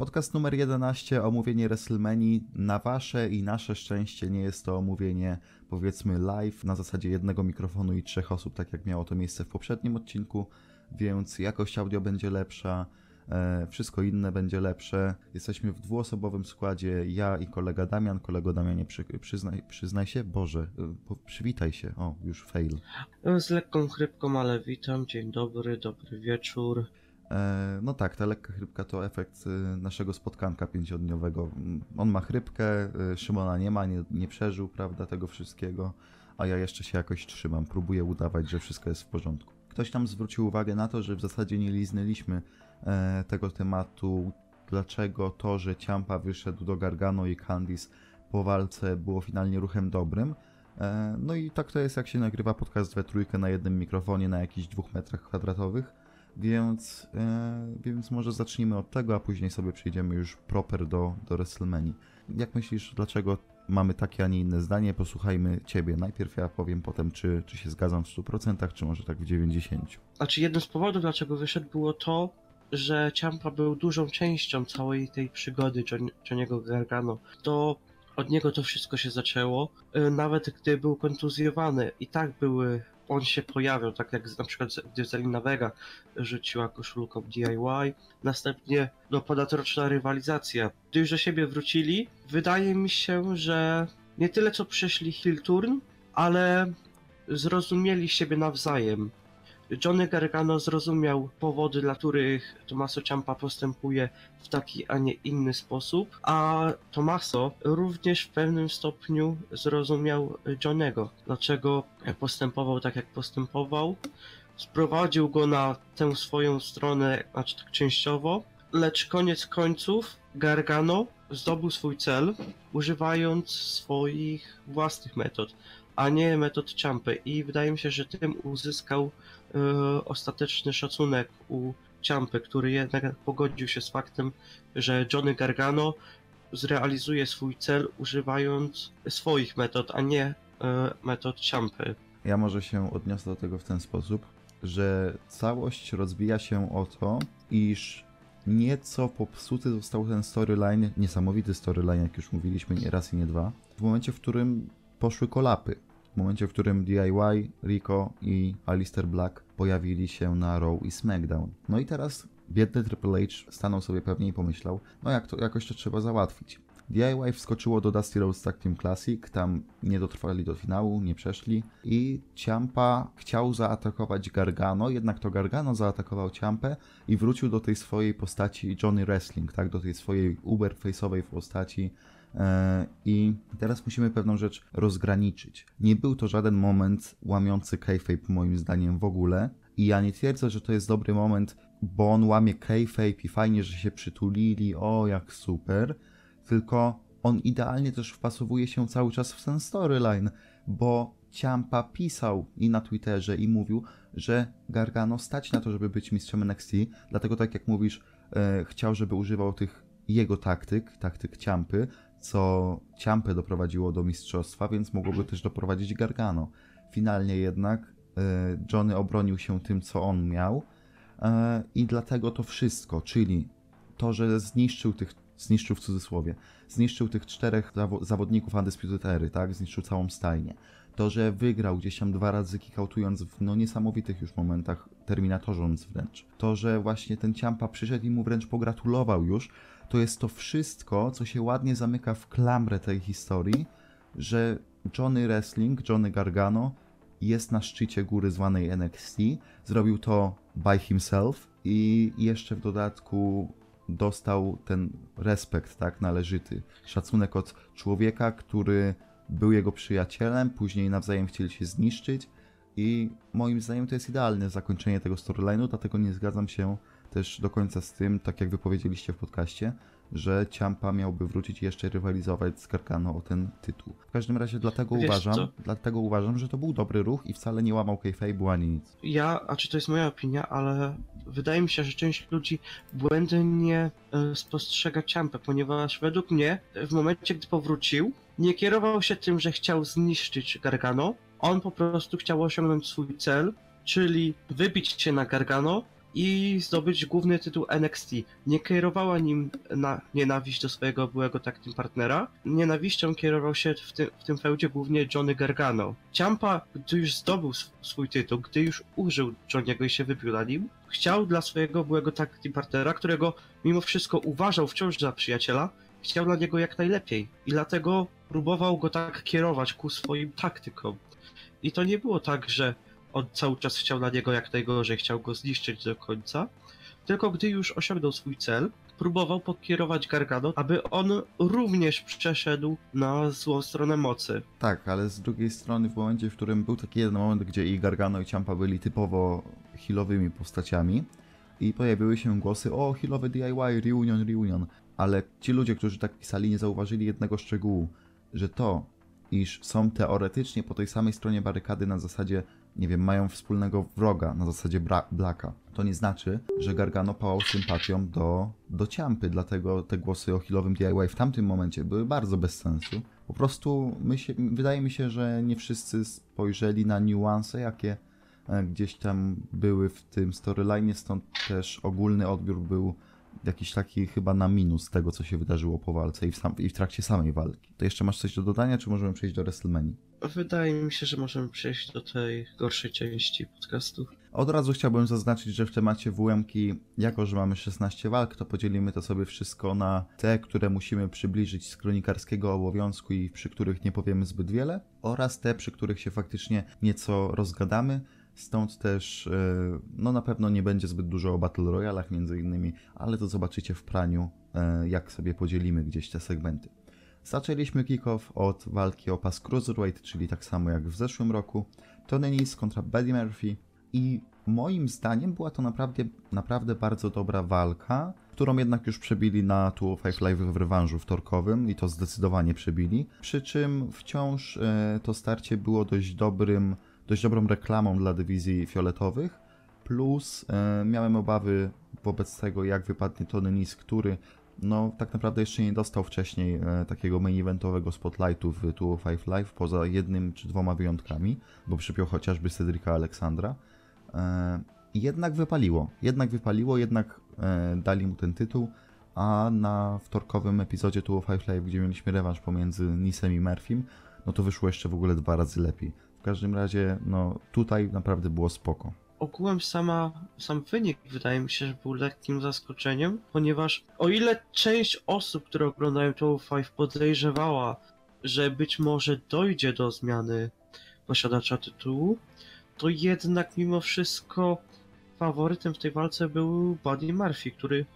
Podcast numer 11, omówienie WrestleMania. Na wasze i nasze szczęście nie jest to omówienie, powiedzmy, live na zasadzie jednego mikrofonu i trzech osób, tak jak miało to miejsce w poprzednim odcinku, więc jakość audio będzie lepsza, e, wszystko inne będzie lepsze. Jesteśmy w dwuosobowym składzie, ja i kolega Damian. Kolego Damianie, przy, przyznaj, przyznaj się, Boże, e, przywitaj się, o, już fail. Z lekką chrypką, ale witam. Dzień dobry, dobry wieczór. E, No tak, ta lekka chrypka to efekt y, naszego spotkanka pięciodniowego. Mm, On ma chrypkę, y, Szymona nie ma, nie, nie przeżył, prawda, tego wszystkiego, a ja jeszcze się jakoś trzymam, próbuję udawać, że wszystko jest w porządku. Ktoś tam zwrócił uwagę na to, że w zasadzie nie liznęliśmy e, tego tematu, dlaczego to, że Ciampa wyszedł do Gargano i Candice po walce było finalnie ruchem dobrym. E, No i tak to jest, jak się nagrywa podcast we trójkę na jednym mikrofonie na jakichś dwóch metrach kwadratowych. Więc, e, więc może zacznijmy od tego, a później sobie przejdziemy już proper do, do WrestleMania. Jak myślisz, dlaczego mamy takie, a nie inne zdanie? Posłuchajmy Ciebie. Najpierw ja powiem potem, czy, czy się zgadzam w 100%, czy może tak w 90%. Znaczy, jednym z powodów, dlaczego wyszedł, było to, że Ciampa był dużą częścią całej tej przygody John, Johniego Gargano. To od niego to wszystko się zaczęło. Y, Nawet gdy był kontuzjowany, i tak były. On się pojawiał, tak jak na przykład gdy Zelina Vega rzuciła koszulką DIY. Następnie no, ponadroczna rywalizacja. Gdy już do siebie wrócili, wydaje mi się, że nie tyle co przeszli heel turn, ale zrozumieli siebie nawzajem. Johnny Gargano zrozumiał powody, dla których Tommaso Ciampa postępuje w taki, a nie inny sposób, a Tommaso również w pewnym stopniu zrozumiał Johnnego, dlaczego postępował tak, jak postępował. Sprowadził go na tę swoją stronę, znaczy tak częściowo, lecz koniec końców Gargano zdobył swój cel, używając swoich własnych metod, a nie metod Ciampy i wydaje mi się, że tym uzyskał ostateczny szacunek u Ciampy, który jednak pogodził się z faktem, że Johnny Gargano zrealizuje swój cel używając swoich metod, a nie e, metod Ciampy. Ja może się odniosę do tego w ten sposób, że całość rozbija się o to, iż nieco popsuty został ten storyline, niesamowity storyline, jak już mówiliśmy nie raz i nie dwa, w momencie, w którym poszły kolapy. W momencie, w którym DIY, Rico i Alistair Black pojawili się na Raw i SmackDown. No i teraz biedny Triple H stanął sobie pewnie i pomyślał, no jak to, jakoś to trzeba załatwić. DIY wskoczyło do Dusty Rhodes Tag Team Classic, tam nie dotrwali do finału, nie przeszli i Ciampa chciał zaatakować Gargano, jednak to Gargano zaatakował Ciampę i wrócił do tej swojej postaci Johnny Wrestling, tak, do tej swojej uber face'owej postaci i teraz musimy pewną rzecz rozgraniczyć. Nie był to żaden moment łamiący kayfabe moim zdaniem w ogóle. I ja nie twierdzę, że to jest dobry moment, bo on łamie kayfabe i fajnie, że się przytulili, o jak super, tylko on idealnie też wpasowuje się cały czas w ten storyline, bo Ciampa pisał i na Twitterze i mówił, że Gargano stać na to, żeby być mistrzem NXT, dlatego tak jak mówisz, e, chciał, żeby używał tych jego taktyk, taktyk Ciampy, co Ciampę doprowadziło do mistrzostwa, więc mogłoby też doprowadzić Gargano. Finalnie jednak e, Johnny obronił się tym, co on miał e, i dlatego to wszystko, czyli to, że zniszczył tych, zniszczył w cudzysłowie, zniszczył tych czterech zawo- zawodników Undisputed Ery, tak, zniszczył całą stajnię. To, że wygrał gdzieś tam dwa razy kickoutując w no niesamowitych już momentach, terminatorząc wręcz. To, że właśnie ten Ciampa przyszedł i mu wręcz pogratulował już, to jest to wszystko, co się ładnie zamyka w klamrę tej historii, że Johnny Wrestling, Johnny Gargano jest na szczycie góry zwanej NXT. Zrobił to by himself i jeszcze w dodatku dostał ten respekt, tak, należyty. Szacunek od człowieka, który był jego przyjacielem, później nawzajem chcieli się zniszczyć i moim zdaniem to jest idealne zakończenie tego storyline'u, dlatego nie zgadzam się też do końca z tym, tak jak wy powiedzieliście w podcaście, że Ciampa miałby wrócić i jeszcze rywalizować z Gargano o ten tytuł. W każdym razie dlatego Wiesz uważam, co? dlatego uważam, że to był dobry ruch i wcale nie łamał kayfabe'u ani nic. Ja, a czy to jest moja opinia, ale wydaje mi się, że część ludzi błędnie e, spostrzega Ciampę, ponieważ według mnie w momencie, gdy powrócił, nie kierował się tym, że chciał zniszczyć Gargano. On po prostu chciał osiągnąć swój cel, czyli wybić się na Gargano i zdobyć główny tytuł NXT. Nie kierowała nim na nienawiść do swojego byłego team partnera. Nienawiścią kierował się w, tym w tym feudzie głównie Johnny Gargano. Ciampa, gdy już zdobył sw swój tytuł, gdy już użył Johnny'ego i się wybił na nim, chciał dla swojego byłego team partnera, którego mimo wszystko uważał wciąż za przyjaciela, chciał dla niego jak najlepiej i dlatego próbował go tak kierować ku swoim taktykom. I to nie było tak, że on cały czas chciał dla niego jak najgorzej, chciał go zniszczyć do końca, tylko gdy już osiągnął swój cel, próbował pokierować Gargano, aby on również przeszedł na złą stronę mocy. Tak, ale z drugiej strony w momencie, w którym był taki jeden moment, gdzie i Gargano i Ciampa byli typowo healowymi postaciami i pojawiły się głosy o healowy DIY, reunion, reunion, ale ci ludzie, którzy tak pisali, nie zauważyli jednego szczegółu, że to, iż są teoretycznie po tej samej stronie barykady na zasadzie, nie wiem, mają wspólnego wroga na zasadzie Bra Blacka. To nie znaczy, że Gargano pałał sympatią do, do Ciampy, dlatego te głosy o healowym DIY w tamtym momencie były bardzo bez sensu. Po prostu się, wydaje mi się, że nie wszyscy spojrzeli na niuanse, jakie e, gdzieś tam były w tym storyline, stąd też ogólny odbiór był jakiś taki chyba na minus tego, co się wydarzyło po walce i w, sam, i w trakcie samej walki. To jeszcze masz coś do dodania, czy możemy przejść do WrestleMania? Wydaje mi się, że możemy przejść do tej gorszej części podcastu. Od razu chciałbym zaznaczyć, że w temacie WM-ki, jako że mamy 16 walk, to podzielimy to sobie wszystko na te, które musimy przybliżyć z kronikarskiego obowiązku i przy których nie powiemy zbyt wiele, oraz te, przy których się faktycznie nieco rozgadamy. Stąd też, e, no na pewno nie będzie zbyt dużo o Battle Royalach między innymi, ale to zobaczycie w praniu, e, jak sobie podzielimy gdzieś te segmenty. Zaczęliśmy kickoff od walki o pas Cruiserweight, czyli tak samo jak w zeszłym roku. Tony Nese kontra Buddy Murphy i moim zdaniem była to naprawdę, naprawdę bardzo dobra walka, którą jednak już przebili na 205 Live w rewanżu wtorkowym i to zdecydowanie przebili. Przy czym wciąż e, to starcie było dość dobrym dość dobrą reklamą dla dywizji fioletowych, plus e, miałem obawy wobec tego, jak wypadnie Tony Nis, który no tak naprawdę jeszcze nie dostał wcześniej e, takiego main eventowego spotlightu w 205 Live, poza jednym czy dwoma wyjątkami, bo przypiął chociażby Cedrika Aleksandra. E, jednak wypaliło, jednak wypaliło, jednak e, dali mu ten tytuł, a na wtorkowym epizodzie 205 Live, gdzie mieliśmy rewanż pomiędzy Nisem i Murphym, no to wyszło jeszcze w ogóle dwa razy lepiej. W każdym razie, no tutaj naprawdę było spoko. Ogółem sama, sam wynik wydaje mi się, że był lekkim zaskoczeniem, ponieważ o ile część osób, które oglądają to 5 podejrzewała, że być może dojdzie do zmiany posiadacza tytułu, to jednak mimo wszystko faworytem w tej walce był Buddy Murphy, który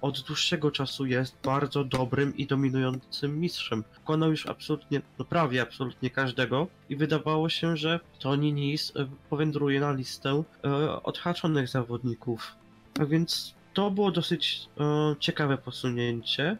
od dłuższego czasu jest bardzo dobrym i dominującym mistrzem. Pokonał już absolutnie, no prawie absolutnie każdego i wydawało się, że Tony Nis e, powędruje na listę e, odhaczonych zawodników. A więc to było dosyć e, ciekawe posunięcie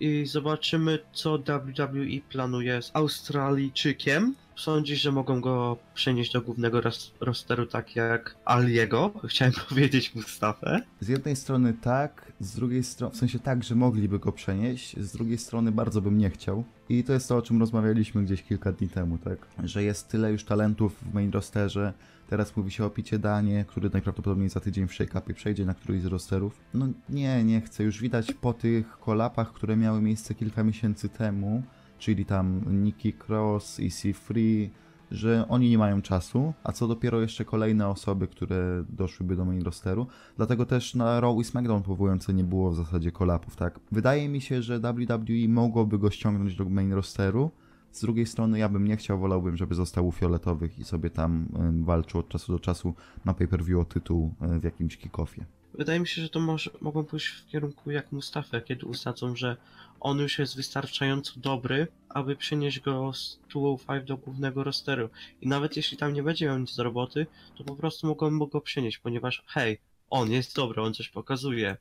i zobaczymy co WWE planuje z Australijczykiem Sądzisz, że mogą go przenieść do głównego rosteru tak jak Aliego? Chciałem powiedzieć Mustafę. Z jednej strony tak, z drugiej strony, w sensie tak, że mogliby go przenieść, z drugiej strony bardzo bym nie chciał. I to jest to, o czym rozmawialiśmy gdzieś kilka dni temu, tak? Że jest tyle już talentów w main rosterze, Teraz mówi się o Picie Danie, który najprawdopodobniej za tydzień w shake-upie przejdzie na któryś z rosterów. No nie, nie chcę. Już widać po tych kolapach, które miały miejsce kilka miesięcy temu, czyli tam Nikki Cross, EC Free, że oni nie mają czasu, a co dopiero jeszcze kolejne osoby, które doszłyby do main rosteru. Dlatego też na Raw i SmackDown powołujące nie było w zasadzie kolapów, tak? Wydaje mi się, że WWE mogłoby go ściągnąć do main rosteru. Z drugiej strony ja bym nie chciał, wolałbym, żeby został u fioletowych i sobie tam walczył od czasu do czasu na pay-per-view o tytuł w jakimś kickoffie. Wydaje mi się, że to może, mogą pójść w kierunku jak Mustafa, kiedy usadzą, że on już jest wystarczająco dobry, aby przenieść go z 205 do głównego rosteru. I nawet jeśli tam nie będzie miał nic do roboty, to po prostu mogą go przenieść, ponieważ hej, on jest dobry, on coś pokazuje.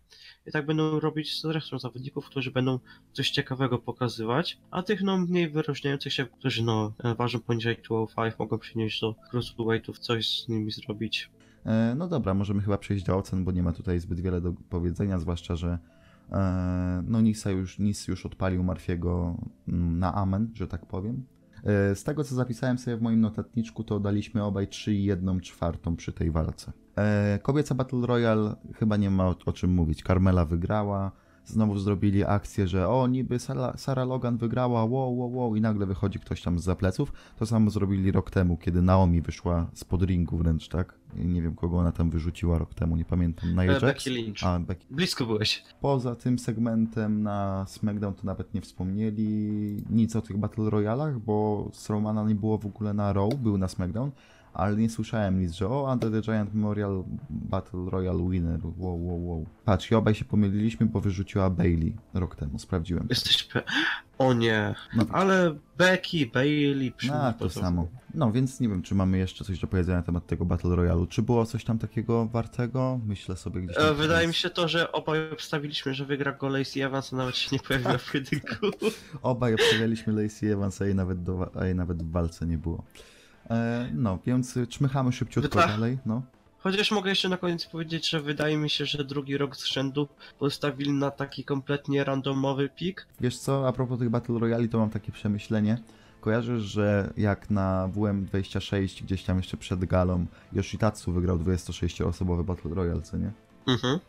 I tak będą robić z resztą zawodników, którzy będą coś ciekawego pokazywać, a tych no mniej wyróżniających się, którzy no ważą poniżej 205, mogą przenieść do cruiserweightów, coś z nimi zrobić. E, no dobra, możemy chyba przejść do ocen, bo nie ma tutaj zbyt wiele do powiedzenia, zwłaszcza, że e, no Nisa już, Nis już odpalił Marfiego na amen, że tak powiem. E, z tego, co zapisałem sobie w moim notatniczku, to daliśmy obaj 3 i 1 czwartą przy tej walce. E, kobieca Battle Royale chyba nie ma o, o czym mówić. Carmela wygrała. Znowu zrobili akcję, że o, niby Sarah, Sarah Logan wygrała, wow, wow, wow, i nagle wychodzi ktoś tam z pleców. To samo zrobili rok temu, kiedy Naomi wyszła spod ringu wręcz, tak? Nie wiem, kogo ona tam wyrzuciła rok temu, nie pamiętam. Na E, Jax? Becky Lynch. A, Becky. Blisko byłeś. Poza tym segmentem na SmackDown to nawet nie wspomnieli nic o tych Battle Royalach, bo Strowmana nie było w ogóle na Raw, był na SmackDown, ale nie słyszałem nic, że o, Under the Giant Memorial Battle Royale Winner, wow, wow, wow. Patrz, i obaj się pomyliliśmy, bo wyrzuciła Bailey rok temu, sprawdziłem. Jesteś pe... O nie. No, Ale Becky, Bailey, no to samo. No, więc nie wiem, czy mamy jeszcze coś do powiedzenia na temat tego Battle Royalu. Czy było coś tam takiego wartego? Myślę sobie gdzieś. E, Wydaje mi się to, że obaj obstawiliśmy, że wygra go Lacey Evans, a nawet się nie pojawiła w pojedynku. Obaj obstawialiśmy Lacey Evans, a jej nawet, do, a jej nawet w walce nie było. E, no, więc czmychamy szybciutko Wyta- dalej, no. Chociaż mogę jeszcze na koniec powiedzieć, że wydaje mi się, że drugi rok z rzędu postawili na taki kompletnie randomowy pik. Wiesz co, a propos tych Battle Royali, to mam takie przemyślenie. Kojarzysz, że jak na WM26, gdzieś tam jeszcze przed galą, Yoshitatsu wygrał 26-osobowy Battle Royale, co nie? Mhm.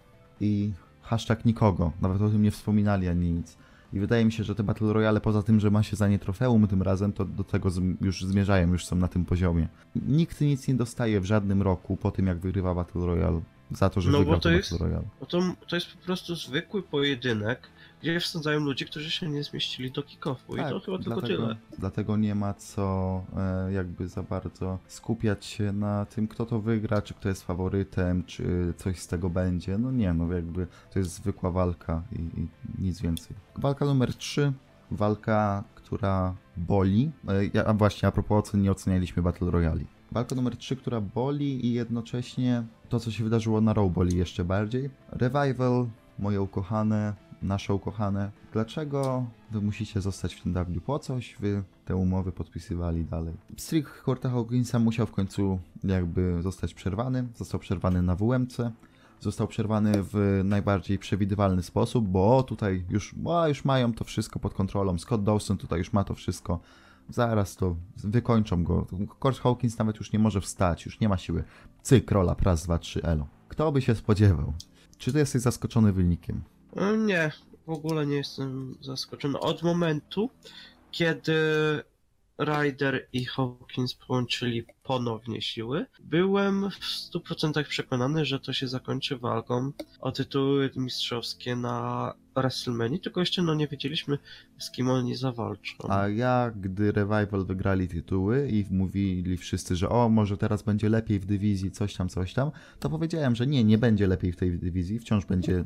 I hashtag nikogo, nawet o tym nie wspominali ani nic. I wydaje mi się, że te Battle Royale, poza tym, że ma się za nie trofeum tym razem, to do tego już zmierzają, już są na tym poziomie. Nikt nic nie dostaje w żadnym roku po tym, jak wygrywa Battle Royale za to, że No bo wygrał to to jest- Battle Royale. No to, to jest po prostu zwykły pojedynek, gdzie wsadzają ludzie, którzy się nie zmieścili do kick-offu i to chyba tylko Tak, dlatego, tyle. Dlatego nie ma co e, jakby za bardzo skupiać się na tym, kto to wygra, czy kto jest faworytem, czy coś z tego będzie. No nie, no jakby to jest zwykła walka i, i nic więcej. Walka numer 3. Walka, która boli. E, ja, a właśnie, a propos nie ocenialiśmy Battle Royali. Walka numer 3, która boli i jednocześnie to, co się wydarzyło na Raw boli jeszcze bardziej. Revival, moje ukochane, nasze ukochane. Dlaczego wy musicie zostać w tym W? Po coś wy te umowy podpisywali dalej? Strik Horta Hawkinsa musiał w końcu jakby zostać przerwany. Został przerwany na WMC. Został przerwany w najbardziej przewidywalny sposób, bo tutaj już, a, już mają to wszystko pod kontrolą. Scott Dawson tutaj już ma to wszystko. Zaraz to wykończą go. Kurt Hawkins nawet już nie może wstać, już nie ma siły. Cyk, rola, raz, dwa, trzy, elo. Kto by się spodziewał? Czy ty jesteś zaskoczony wynikiem? E, Nie, w ogóle nie jestem zaskoczony. Od momentu, kiedy Ryder i Hawkins połączyli ponownie siły, byłem w 100% przekonany, że to się zakończy walką o tytuły mistrzowskie na WrestleMania, tylko jeszcze no nie wiedzieliśmy z kim oni zawalczą. A ja, gdy Revival wygrali tytuły i mówili wszyscy, że o, może teraz będzie lepiej w dywizji, coś tam, coś tam, to powiedziałem, że nie, nie będzie lepiej w tej dywizji, wciąż będzie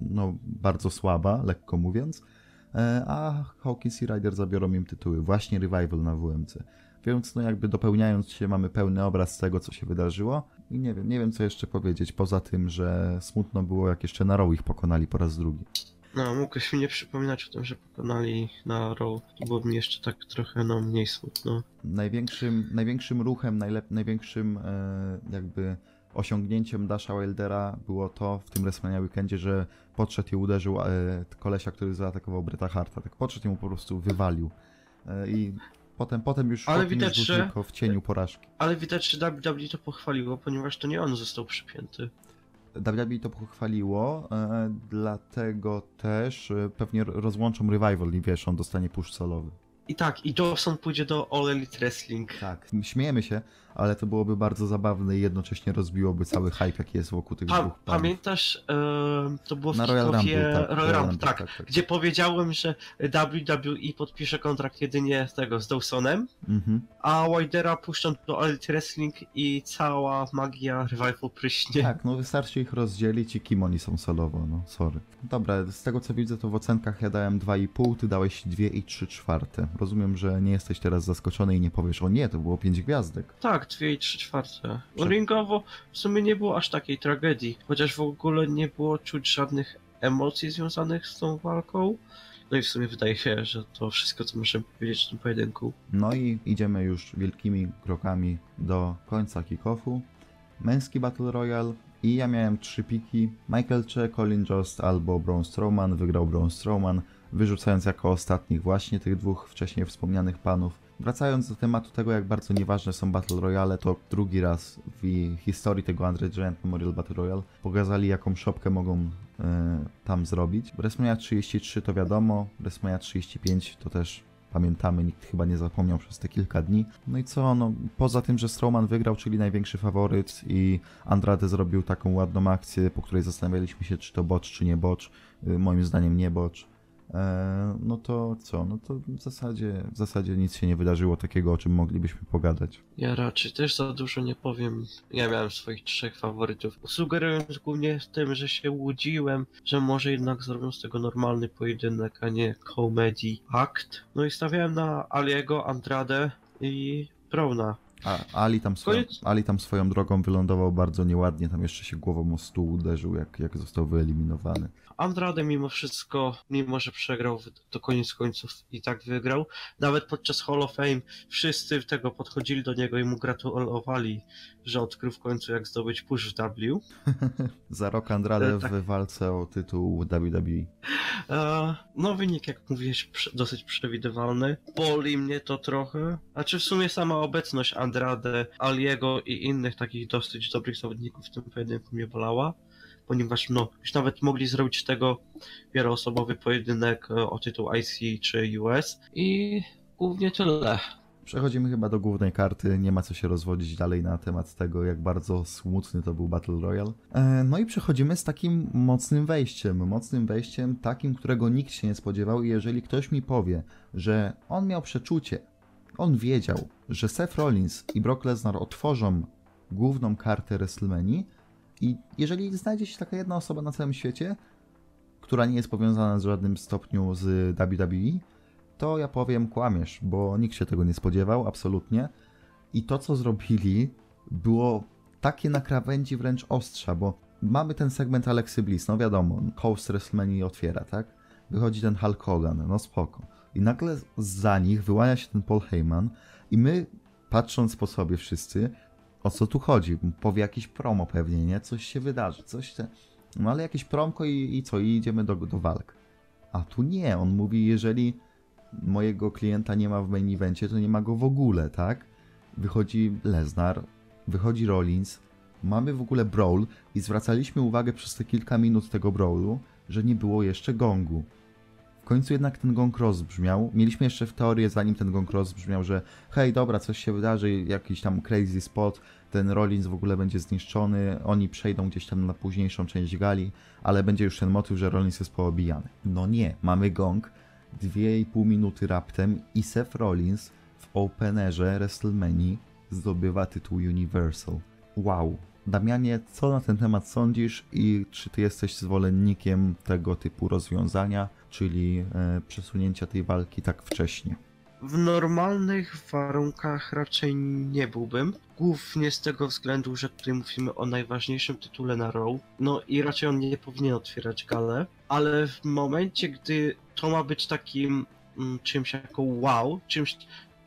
no, bardzo słaba, lekko mówiąc, e, a Hawkins i Ryder zabiorą im tytuły, właśnie Revival na WMC. Więc no jakby dopełniając się mamy pełny obraz tego, co się wydarzyło i nie wiem, nie wiem co jeszcze powiedzieć, poza tym, że smutno było jak jeszcze na Raw ich pokonali po raz drugi. No, mógłbyś mi nie przypominać o tym, że pokonali na Raw. To mi jeszcze tak trochę no mniej smutno. największym, największym ruchem, najlep, największym e, jakby osiągnięciem Dasha Wildera było to w tym WrestleMania weekendzie, że podszedł i uderzył e, kolesia, który zaatakował Bret'a Harta. Tak podszedł i mu po prostu wywalił. E, I potem, potem już, Ale widać, już że- tylko w cieniu porażki. Ale widać, że WWE to pochwaliło, ponieważ to nie on został przypięty. WWE to pochwaliło, e, dlatego też e, pewnie rozłączą Revival i wiesz, on dostanie push solowy. I tak, i Dawson pójdzie do All Elite Wrestling. Tak, śmiejemy się, ale to byłoby bardzo zabawne i jednocześnie rozbiłoby cały hype, jaki jest wokół tych Pa dwóch panów. pamiętasz, to było w Na Royal Rumble, tak. Royal Rumble, tak, tak, tak. gdzie powiedziałem, że WWE podpisze kontrakt jedynie tego z Dawsonem, Mhm. a Widera puszczą do Elite Wrestling i cała magia Revival pryśnie. Tak, no wystarczy ich rozdzielić i kim oni są solowo, no sorry. Dobra, z tego co widzę to w ocenkach ja dałem 2,5, ty dałeś 2 i 3 czwarte. Rozumiem, że nie jesteś teraz zaskoczony i nie powiesz, o nie, to było 5 gwiazdek. Tak, dwie i trzy czwarte. Ringowo w sumie nie było aż takiej tragedii, chociaż w ogóle nie było czuć żadnych emocji związanych z tą walką. No i w sumie wydaje się, że to wszystko, co możemy powiedzieć o tym pojedynku. No i idziemy już wielkimi krokami do końca kick-offu. Męski Battle Royale i ja miałem trzy piki. Michael Che, Colin Jost albo Braun Strowman. Wygrał Braun Strowman, wyrzucając jako ostatnich właśnie tych dwóch wcześniej wspomnianych panów. Wracając do tematu tego, jak bardzo nieważne są Battle Royale, to drugi raz w historii tego Andre Giant Memorial Battle Royale pokazali, jaką szopkę mogą e, tam zrobić. WrestleMania 33 to wiadomo, WrestleMania 35 to też pamiętamy, nikt chyba nie zapomniał przez te kilka dni. No i co, no poza tym, że Strowman wygrał, czyli największy faworyt i Andrade zrobił taką ładną akcję, po której zastanawialiśmy się, czy to bocz, czy nie bocz. Y, moim zdaniem nie bocz. E, no to co? No to w zasadzie, w zasadzie nic się nie wydarzyło takiego, o czym moglibyśmy pogadać. Ja raczej też za dużo nie powiem. Ja miałem swoich trzech faworytów. Sugerując głównie tym, że się łudziłem, że może jednak zrobią z tego normalny pojedynek, a nie comedy act. No i stawiałem na Aliego, Andrade i Browna. A Ali tam, swoją. Ali tam swoją drogą wylądował bardzo nieładnie, tam jeszcze się głową o stół uderzył, jak, jak został wyeliminowany. Andrade mimo wszystko, mimo że przegrał, to koniec końców i tak wygrał. Nawet podczas Hall of Fame wszyscy tego podchodzili do niego i mu gratulowali, że odkrył w końcu jak zdobyć push w W. Za rok Andrade E, tak. w walce o tytuł WWE. E, no wynik, jak mówiłeś, dosyć przewidywalny. Boli mnie to trochę. Znaczy w sumie sama obecność Andrade, Aliego i innych takich dosyć dobrych zawodników w tym pojedynku mnie bolała. Ponieważ no, już nawet mogli zrobić z tego wieloosobowy pojedynek e, o tytuł IC czy US. I głównie tyle. Przechodzimy chyba do głównej karty, nie ma co się rozwodzić dalej na temat tego, jak bardzo smutny to był Battle Royale. E, No i przechodzimy z takim mocnym wejściem, mocnym wejściem, takim, którego nikt się nie spodziewał i jeżeli ktoś mi powie, że on miał przeczucie, on wiedział, że Seth Rollins i Brock Lesnar otworzą główną kartę WrestleMania i jeżeli znajdzie się taka jedna osoba na całym świecie, która nie jest powiązana w żadnym stopniu z WWE, to ja powiem kłamiesz, bo nikt się tego nie spodziewał, absolutnie. I to, co zrobili, było takie na krawędzi wręcz ostrza, bo mamy ten segment Alexy Bliss, no wiadomo, host WrestleMania otwiera, tak? Wychodzi ten Hulk Hogan, no spoko. I nagle za nich wyłania się ten Paul Heyman i my, patrząc po sobie wszyscy, o co tu chodzi? Powie jakiś promo pewnie, nie? Coś się wydarzy, coś te... No ale jakieś promko i, i co? I idziemy do, do walk. A tu nie, on mówi, jeżeli mojego klienta nie ma w main evencie, to nie ma go w ogóle, tak? Wychodzi Lesnar, wychodzi Rollins, mamy w ogóle brawl i zwracaliśmy uwagę przez te kilka minut tego brawlu, że nie było jeszcze gongu. Końcu jednak ten gong rozbrzmiał. Mieliśmy jeszcze w teorię, zanim ten gong rozbrzmiał, że hej, dobra, coś się wydarzy, jakiś tam crazy spot, ten Rollins w ogóle będzie zniszczony, oni przejdą gdzieś tam na późniejszą część gali, ale będzie już ten motyw, że Rollins jest poobijany. No nie, mamy gong, 2,5 minuty raptem i Seth Rollins w openerze WrestleMania zdobywa tytuł Universal. Wow. Damianie, co na ten temat sądzisz i czy ty jesteś zwolennikiem tego typu rozwiązania, czyli e, przesunięcia tej walki tak wcześnie? W normalnych warunkach raczej nie byłbym. Głównie z tego względu, że tutaj mówimy o najważniejszym tytule na Raw. No i raczej on nie powinien otwierać galę. Ale w momencie, gdy to ma być takim mm, czymś jako wow, czymś,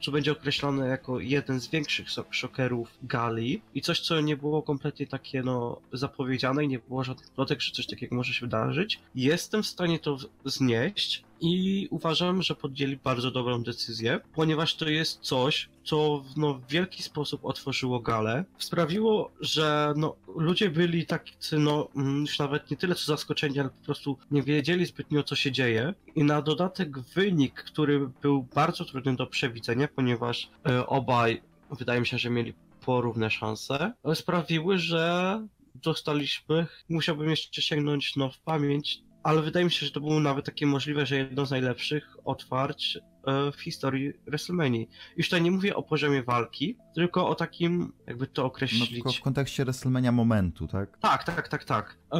co będzie określone jako jeden z większych szokerów gali. I coś, co nie było kompletnie takie no zapowiedziane i nie było żadnych plotek, że coś takiego może się wydarzyć, jestem w stanie to znieść i uważam, że podjęli bardzo dobrą decyzję, ponieważ to jest coś, co no, w wielki sposób otworzyło galę. Sprawiło, że no, ludzie byli tacy, no, mm, już nawet nie tyle co zaskoczeni, ale po prostu nie wiedzieli zbytnio, co się dzieje. I na dodatek wynik, który był bardzo trudny do przewidzenia, ponieważ e, obaj, wydaje mi się, że mieli porówne szanse, sprawiły, że dostaliśmy, musiałbym jeszcze sięgnąć no, w pamięć, ale wydaje mi się, że to było nawet takie możliwe, że jedno z najlepszych otwarć e, w historii WrestleMania. Już tutaj nie mówię o poziomie walki, tylko o takim, jakby to No określić. tylko w kontekście WrestleMania momentu, tak? Tak, tak, tak, tak. E,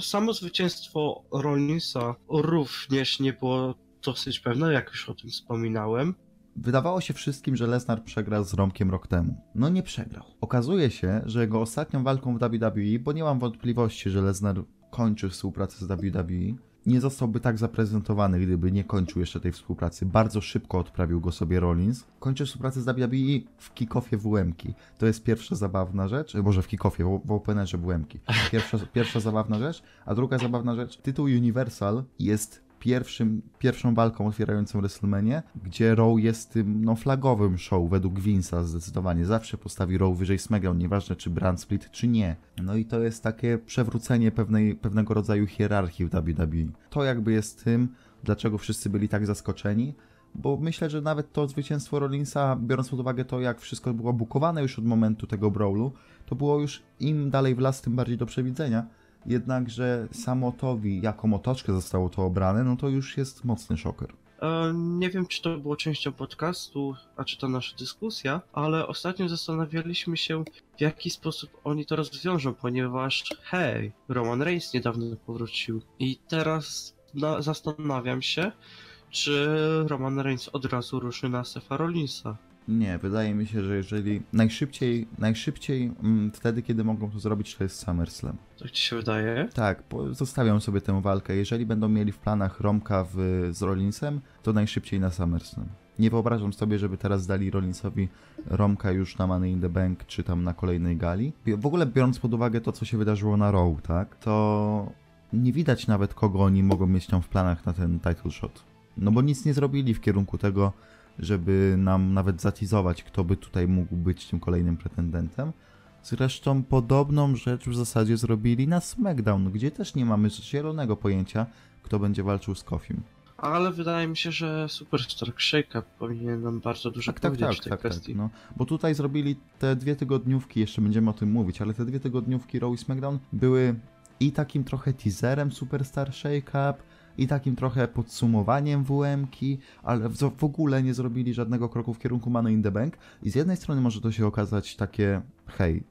samo zwycięstwo Rollinsa również nie było dosyć pewne, jak już o tym wspominałem. Wydawało się wszystkim, że Lesnar przegra z Romkiem rok temu. No nie przegrał. Okazuje się, że jego ostatnią walką w WWE, bo nie mam wątpliwości, że Lesnar kończy współpracę z WWE, nie zostałby tak zaprezentowany, gdyby nie kończył jeszcze tej współpracy. Bardzo szybko odprawił go sobie Rollins. Kończy współpracę z WWE w kickoffie WM-ki. To jest pierwsza zabawna rzecz, e, może w kickoffie, w, openerze WM-ki. Pierwsza, pierwsza zabawna rzecz, a druga zabawna rzecz, tytuł Universal jest pierwszym, pierwszą walką otwierającą WrestleMania, gdzie Raw jest tym no, flagowym show według Vince'a zdecydowanie. Zawsze postawi Raw wyżej SmackDown, nieważne czy brand split, czy nie. No i to jest takie przewrócenie pewnej, pewnego rodzaju hierarchii w WWE. To jakby jest tym, dlaczego wszyscy byli tak zaskoczeni, bo myślę, że nawet to zwycięstwo Rollinsa, biorąc pod uwagę to, jak wszystko było bukowane już od momentu tego brawlu, to było już im dalej w las, tym bardziej do przewidzenia. Jednakże samotowi jako motoczkę zostało to obrane, no to już jest mocny szoker. E, Nie wiem, czy to było częścią podcastu, a czy to nasza dyskusja, ale ostatnio zastanawialiśmy się, w jaki sposób oni to rozwiążą, ponieważ hej, Roman Reigns niedawno powrócił. I teraz na, zastanawiam się, czy Roman Reigns od razu ruszy na Sefa Rollinsa. Nie, wydaje mi się, że jeżeli najszybciej, najszybciej mm, wtedy, kiedy mogą to zrobić, to jest SummerSlam. Tak ci się wydaje? Tak, zostawiam sobie tę walkę. Jeżeli będą mieli w planach Romka w, z Rollinsem, to najszybciej na SummerSlam. Nie wyobrażam sobie, żeby teraz dali Rollinsowi Romka już na Money in the Bank, czy tam na kolejnej gali. W ogóle biorąc pod uwagę to, co się wydarzyło na Raw, tak, to nie widać nawet, kogo oni mogą mieć tam w planach na ten title shot. No bo nic nie zrobili w kierunku tego, żeby nam nawet zatizować, kto by tutaj mógł być tym kolejnym pretendentem. Zresztą podobną rzecz w zasadzie zrobili na SmackDown, gdzie też nie mamy zielonego pojęcia, kto będzie walczył z Kofim. Ale wydaje mi się, że Superstar Shake-Up powinien nam bardzo dużo Tak, tak, powiedzieć tak, w tej tak, tak. kwestii. No, bo tutaj zrobili te dwie tygodniówki, jeszcze będziemy o tym mówić, ale te dwie tygodniówki Raw i SmackDown były i takim trochę teaserem Superstar Shake-Up, i takim trochę podsumowaniem WM-ki, ale w, ogóle nie zrobili żadnego kroku w kierunku Money in the Bank. I z jednej strony może to się okazać takie, hej,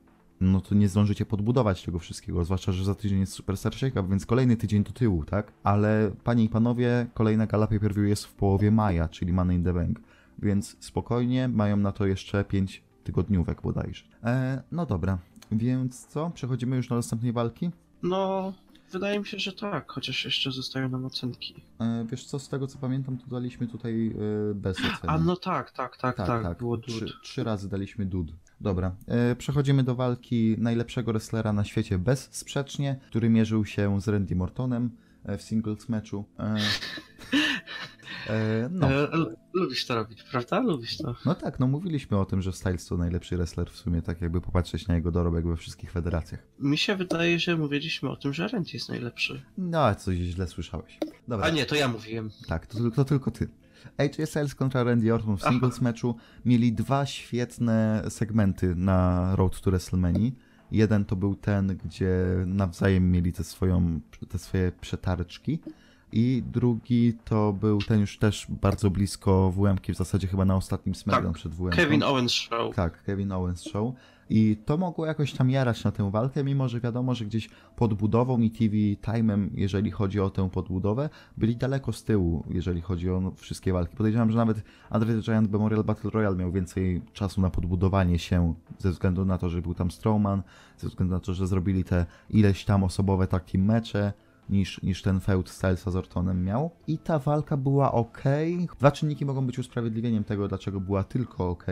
no to nie zdążycie podbudować tego wszystkiego, zwłaszcza, że za tydzień jest Superstar Shake-Up, więc kolejny tydzień do tyłu, tak? Ale panie i panowie, kolejna gala pay-per-view jest w połowie maja, czyli Money in the Bank, więc spokojnie, mają na to jeszcze 5 tygodniówek bodajże. E, no dobra, więc co? Przechodzimy już do następnej walki? No, wydaje mi się, że tak, chociaż jeszcze zostają nam ocenki. E, wiesz co, z tego co pamiętam, to daliśmy tutaj e, bez oceny. A no tak, tak, tak, tak, było Trzy, dud. trzy razy daliśmy dud. Dobra, e, przechodzimy do walki najlepszego wrestlera na świecie bezsprzecznie, który mierzył się z Randy Mortonem e, w singles meczu. E, no. E, lubisz to robić, prawda? Lubisz to. no tak, no mówiliśmy o tym, że Styles to najlepszy wrestler w sumie, tak jakby popatrzeć na jego dorobek we wszystkich federacjach. Mi się wydaje, że mówiliśmy o tym, że Rent jest najlepszy. No, a coś źle słyszałeś. Dobra. A nie, to ja mówiłem. Tak, to, tylko- to tylko ty. AJ Styles kontra Randy Orton w singles meczu mieli dwa świetne segmenty na Road to WrestleMania. Jeden to był ten, gdzie nawzajem mieli te, swoją, te swoje przetarczki. I drugi to był ten już też bardzo blisko WM-ki, w zasadzie chyba na ostatnim SmackDown Tak, przed WM. Kevin Owens Show. Tak, Kevin Owens Show. I to mogło jakoś tam jarać na tę walkę, mimo że wiadomo, że gdzieś podbudową i TV Time'em, jeżeli chodzi o tę podbudowę, byli daleko z tyłu, jeżeli chodzi o wszystkie walki. Podejrzewam, że nawet Andre the Giant Memorial Battle Royale miał więcej czasu na podbudowanie się, ze względu na to, że był tam Strowman, ze względu na to, że zrobili te ileś tam osobowe takie mecze, niż, niż ten feud Stylesa z Ortonem miał. I ta walka była ok. Dwa czynniki mogą być usprawiedliwieniem tego, dlaczego była tylko ok.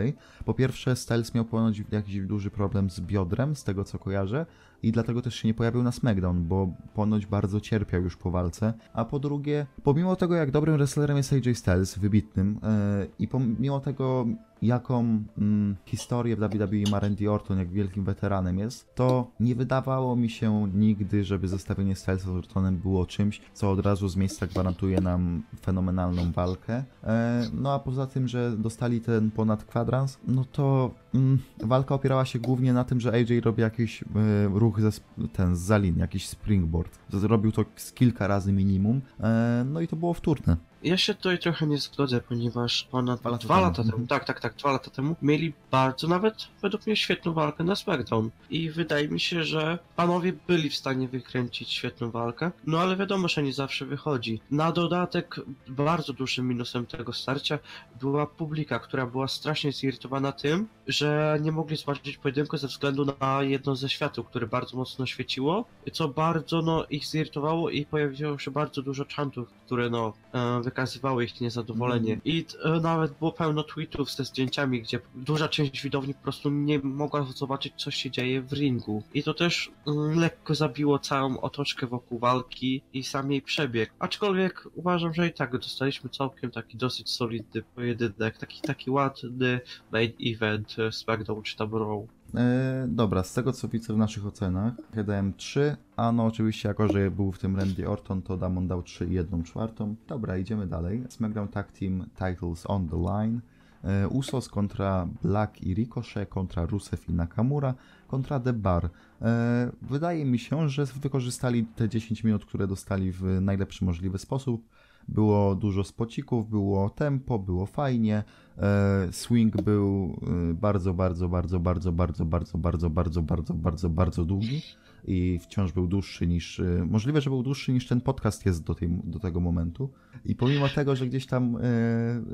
Po pierwsze, Styles miał ponoć jakiś duży problem z biodrem, z tego co kojarzę, i dlatego też się nie pojawił na SmackDown, bo ponoć bardzo cierpiał już po walce. A po drugie, pomimo tego, jak dobrym wrestlerem jest AJ Styles, wybitnym, yy, i pomimo tego, jaką mm, historię w WWE ma Randy Orton, jak wielkim weteranem jest, to nie wydawało mi się nigdy, żeby zestawienie Stylesa z Ortonem było czymś, co od razu z miejsca gwarantuje nam fenomenalną walkę. E, no a poza tym, że dostali ten ponad kwadrans, no to mm, walka opierała się głównie na tym, że AJ robi jakiś e, ruch ze, ten, z zalin, jakiś springboard. Zrobił to z kilka razy minimum, e, no i to było wtórne. Ja się tutaj trochę nie zgodzę, ponieważ ponad Dwa dwa lata lata, temu. tak, tak, tak, dwa lata temu mieli bardzo nawet według mnie świetną walkę na SmackDown. I wydaje mi się, że panowie byli w stanie wykręcić świetną walkę, no ale wiadomo, że nie zawsze wychodzi. Na dodatek bardzo dużym minusem tego starcia była publika, która była strasznie zirytowana tym, że nie mogli zobaczyć pojedynku ze względu na jedno ze świateł, które bardzo mocno świeciło, co bardzo no ich zirytowało i pojawiło się bardzo dużo czantów, które no e, przekazywały ich niezadowolenie. Mhm. I e, nawet było pełno tweetów ze zdjęciami, gdzie duża część widowni po prostu nie mogła zobaczyć, co się dzieje w ringu. I to też mm, lekko zabiło całą otoczkę wokół walki i sam jej przebieg. Aczkolwiek uważam, że i tak dostaliśmy całkiem taki dosyć solidny pojedynek, taki, taki ładny main event e, SmackDown czy tam Raw. E, dobra, z tego co widzę w naszych ocenach, ja dałem 3, a no oczywiście jako, że był w tym Randy Orton, to Damon dał 3 i 1 czwartą. Dobra, idziemy dalej. SmackDown Tag Team Titles on the line. E, Usos kontra Black i Ricochet, kontra Rusev i Nakamura, kontra The Bar. E, wydaje mi się, że wykorzystali te 10 minut, które dostali w najlepszy możliwy sposób. Było dużo spocików, było tempo, było fajnie. E, swing był e, bardzo, bardzo, bardzo, bardzo, bardzo, bardzo, bardzo, bardzo, bardzo, bardzo, bardzo długi i wciąż był dłuższy niż. e, Możliwe, że był dłuższy niż ten podcast jest do, tej, do tego momentu. I pomimo tego, że gdzieś tam e,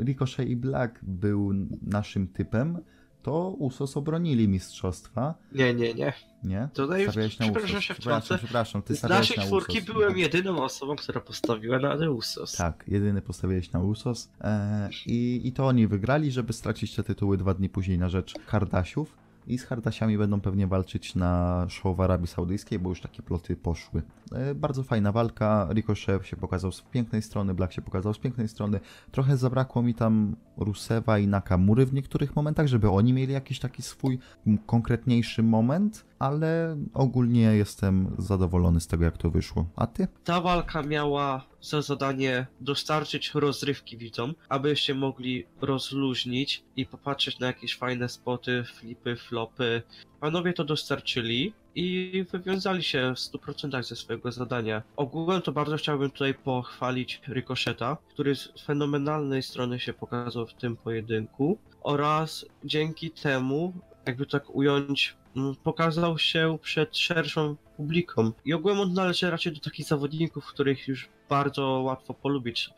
Ricochet i Black był naszym typem, to Usos obronili mistrzostwa, Nie, nie, nie. nie? Tutaj Stawiałeś na przepraszam Usos. się Przepraszam, wtrącę. przepraszam, ty Z naszej na czwórki Usos. byłem jedyną osobą, która postawiła na Usos. Tak, jedyny postawiłeś na Usos e, i, i to oni wygrali, żeby stracić te tytuły dwa dni później na rzecz Kardasiów i z Kardasiami będą pewnie walczyć na show w Arabii Saudyjskiej, bo już takie ploty poszły. E, bardzo fajna walka, Ricochet się pokazał z pięknej strony, Black się pokazał z pięknej strony. Trochę zabrakło mi tam Rusewa i Nakamury w niektórych momentach, żeby oni mieli jakiś taki swój konkretniejszy moment, ale ogólnie jestem zadowolony z tego, jak to wyszło. A ty? Ta walka miała za zadanie dostarczyć rozrywki widzom, abyście mogli rozluźnić i popatrzeć na jakieś fajne spoty, flipy, flopy. Panowie to dostarczyli i wywiązali się w 100% ze swojego zadania. Ogółem to bardzo chciałbym tutaj pochwalić Ricocheta, który z fenomenalnej strony się pokazał w tym pojedynku oraz dzięki temu, jakby tak ująć, pokazał się przed szerszą publiką. I ogółem on należy raczej do takich zawodników, których już bardzo łatwo polubić.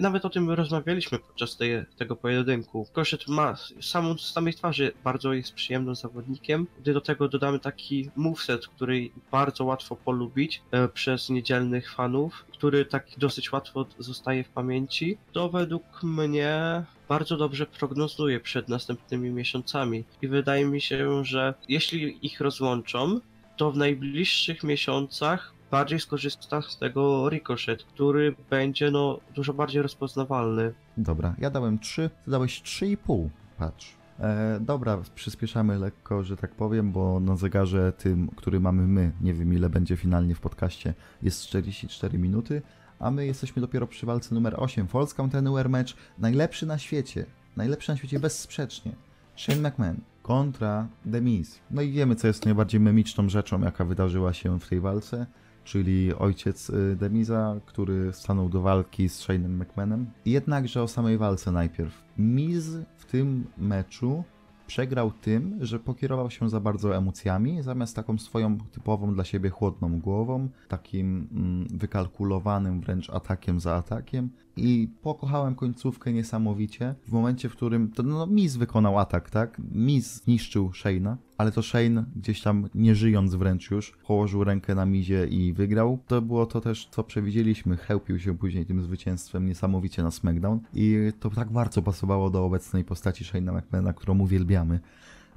Nawet o tym rozmawialiśmy podczas tej, tego pojedynku. Koszyt ma samą z samej twarzy bardzo jest przyjemnym zawodnikiem. Gdy do tego dodamy taki moveset, który bardzo łatwo polubić e, przez niedzielnych fanów, który tak dosyć łatwo zostaje w pamięci, to według mnie bardzo dobrze prognozuje przed następnymi miesiącami. I wydaje mi się, że jeśli ich rozłączą, to w najbliższych miesiącach bardziej skorzysta z tego Ricochet, który będzie no dużo bardziej rozpoznawalny. Dobra, ja dałem 3, ty dałeś 3,5. Patrz. E, dobra, przyspieszamy lekko, że tak powiem, bo na zegarze tym, który mamy my, nie wiem ile będzie finalnie w podcaście, jest 44 minuty, a my jesteśmy dopiero przy walce numer 8. Falls Count Anywhere Match, najlepszy na świecie, najlepszy na świecie bezsprzecznie. Shane McMahon kontra The Miz. No i wiemy, co jest najbardziej memiczną rzeczą, jaka wydarzyła się w tej walce czyli ojciec y, Demiza, który stanął do walki z Shane'em McMahonem. Jednakże o samej walce najpierw. Miz w tym meczu przegrał tym, że pokierował się za bardzo emocjami, zamiast taką swoją typową dla siebie chłodną głową, takim mm, wykalkulowanym wręcz atakiem za atakiem. I pokochałem końcówkę niesamowicie. W momencie, w którym to no, Miz wykonał atak, tak? Miz zniszczył Shane'a, ale to Shane gdzieś tam nie żyjąc wręcz już, położył rękę na Mizie i wygrał. To było to też, co przewidzieliśmy. Chełpił się później tym zwycięstwem niesamowicie na SmackDown i to tak bardzo pasowało do obecnej postaci Shane'a McMahona, którą uwielbiamy.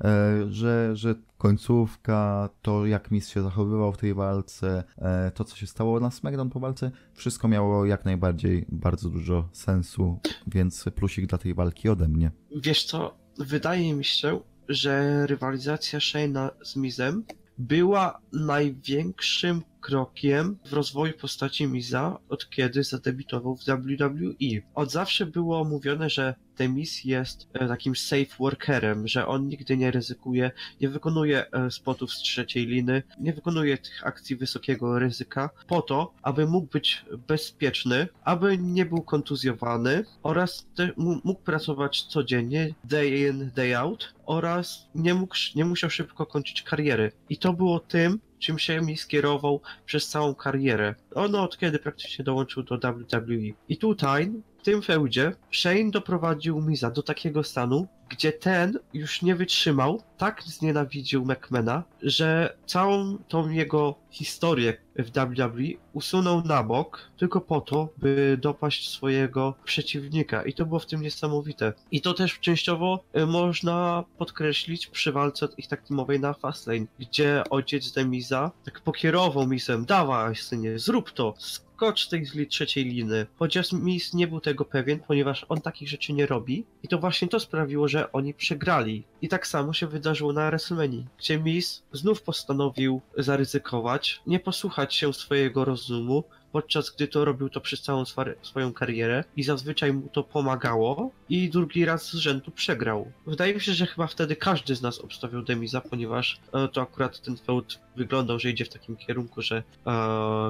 E, że, że końcówka, to jak Miz się zachowywał w tej walce, e, to co się stało na SmackDown po walce, wszystko miało jak najbardziej bardzo dużo sensu, więc plusik dla tej walki ode mnie. Wiesz co, wydaje mi się, że rywalizacja Shane'a z Mizem była największym krokiem w rozwoju postaci Miza od kiedy zadebiutował w WWE. Od zawsze było mówione, że The Miz jest e, takim safe workerem, że on nigdy nie ryzykuje, nie wykonuje e, spotów z trzeciej liny, nie wykonuje tych akcji wysokiego ryzyka po to, aby mógł być bezpieczny, aby nie był kontuzjowany oraz mógł pracować codziennie, day in, day out oraz nie, mógł, nie musiał szybko kończyć kariery. I to było tym, czym się mi skierował przez całą karierę. Ono od kiedy praktycznie dołączył do WWE. I tutaj, w tym feudzie, Shane doprowadził Miza do takiego stanu, gdzie ten już nie wytrzymał, tak znienawidził McMahona, że całą tą jego historię, w WWE usunął na bok tylko po to, by dopaść swojego przeciwnika i to było w tym niesamowite. I to też częściowo y, można podkreślić przy walce ich tak teamowej na Fastlane, gdzie ojciec Demiza tak pokierował misem, dawaj synie, zrób to, skocz z tej zli- trzeciej liny. Chociaż Miz nie był tego pewien, ponieważ on takich rzeczy nie robi. I to właśnie to sprawiło, że oni przegrali. I tak samo się wydarzyło na WrestleMania, gdzie Miz znów postanowił zaryzykować, nie posłuchać się swojego rozumu, podczas gdy to robił to przez całą swoją karierę i zazwyczaj mu to pomagało i drugi raz z rzędu przegrał. Wydaje mi się, że chyba wtedy każdy z nas obstawiał Demiza, ponieważ e, to akurat ten feud wyglądał, że idzie w takim kierunku, że e,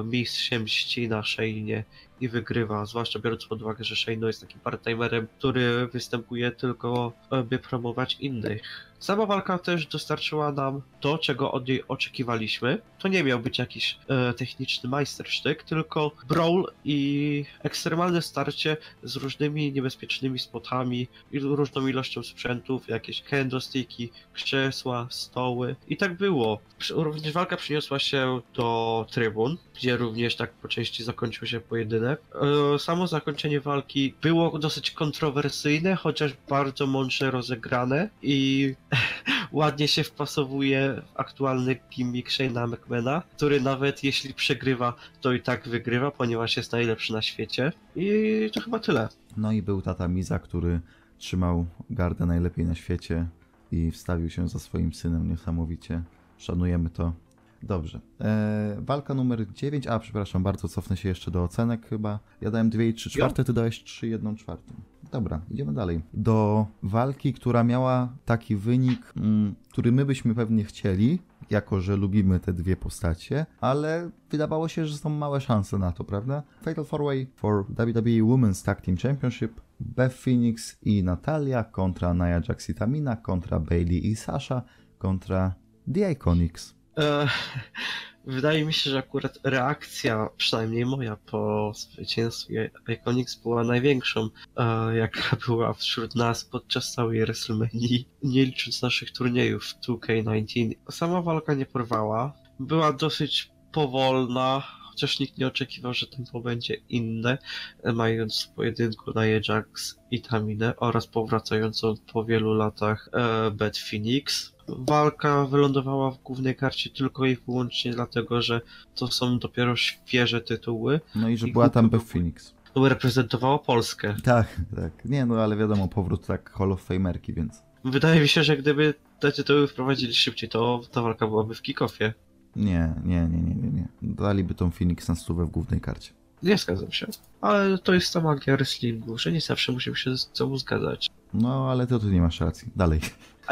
Miz się mści na Shane'ie i wygrywa, zwłaszcza biorąc pod uwagę, że Shane jest takim part-timerem, który występuje tylko e, by promować innych. Sama walka też dostarczyła nam to, czego od niej oczekiwaliśmy. To nie miał być jakiś e, techniczny majstersztyk, tylko brawl i ekstremalne starcie z różnymi niebezpiecznymi spotami i różną ilością sprzętów, jakieś candlesticki, krzesła, stoły. I tak było. Również walka przyniosła się do trybun, gdzie również tak po części zakończył się pojedynek. E, Samo zakończenie walki było dosyć kontrowersyjne, chociaż bardzo mądrze rozegrane i ładnie się wpasowuje w aktualny gimmick Shane'a McMahona, który nawet jeśli przegrywa, to i tak wygrywa, ponieważ jest najlepszy na świecie. I to chyba tyle. No i był tata Miza, który trzymał gardę najlepiej na świecie i wstawił się za swoim synem niesamowicie. Szanujemy to. Dobrze. Eee, walka numer 9. A, przepraszam, bardzo cofnę się jeszcze do ocenek chyba. Ja dałem 2 i 3 czwarte, ty dałeś 3 1 czwartą. Dobra, idziemy dalej. Do walki, która miała taki wynik, mm, który my byśmy pewnie chcieli, jako że lubimy te dwie postacie, ale wydawało się, że są małe szanse na to, prawda? Fatal 4-Way for WWE Women's Tag Team Championship Beth Phoenix i Natalia kontra Nia Jax i Tamina kontra Bailey i Sasha kontra The Iconics. E, wydaje mi się, że akurat reakcja, przynajmniej moja, po zwycięstwie Iconics była największą, e, jaka była wśród nas podczas całej WrestleMania, nie licząc naszych turniejów 2K19. Sama walka nie porwała, była dosyć powolna, chociaż nikt nie oczekiwał, że tempo będzie inne, e, mając w pojedynku na Jax i Taminę oraz powracającą po wielu latach e, Beth Phoenix. Walka wylądowała w głównej karcie tylko i wyłącznie dlatego, że to są dopiero świeże tytuły. No i że I była tam Beth Phoenix. To reprezentowała Polskę. Tak, tak. Nie, no ale wiadomo, powrót tak Hall of Famerki, więc Wydaje mi się, że gdyby te tytuły wprowadzili szybciej, to ta walka byłaby w kickoffie. nie, nie, nie, nie, nie, nie. Daliby tą Phoenix na stówę w głównej karcie. Nie zgadzam się. Ale to jest ta magia wrestlingu, że nie zawsze musimy się z sobą zgadzać. No, ale to tu nie masz racji. Dalej.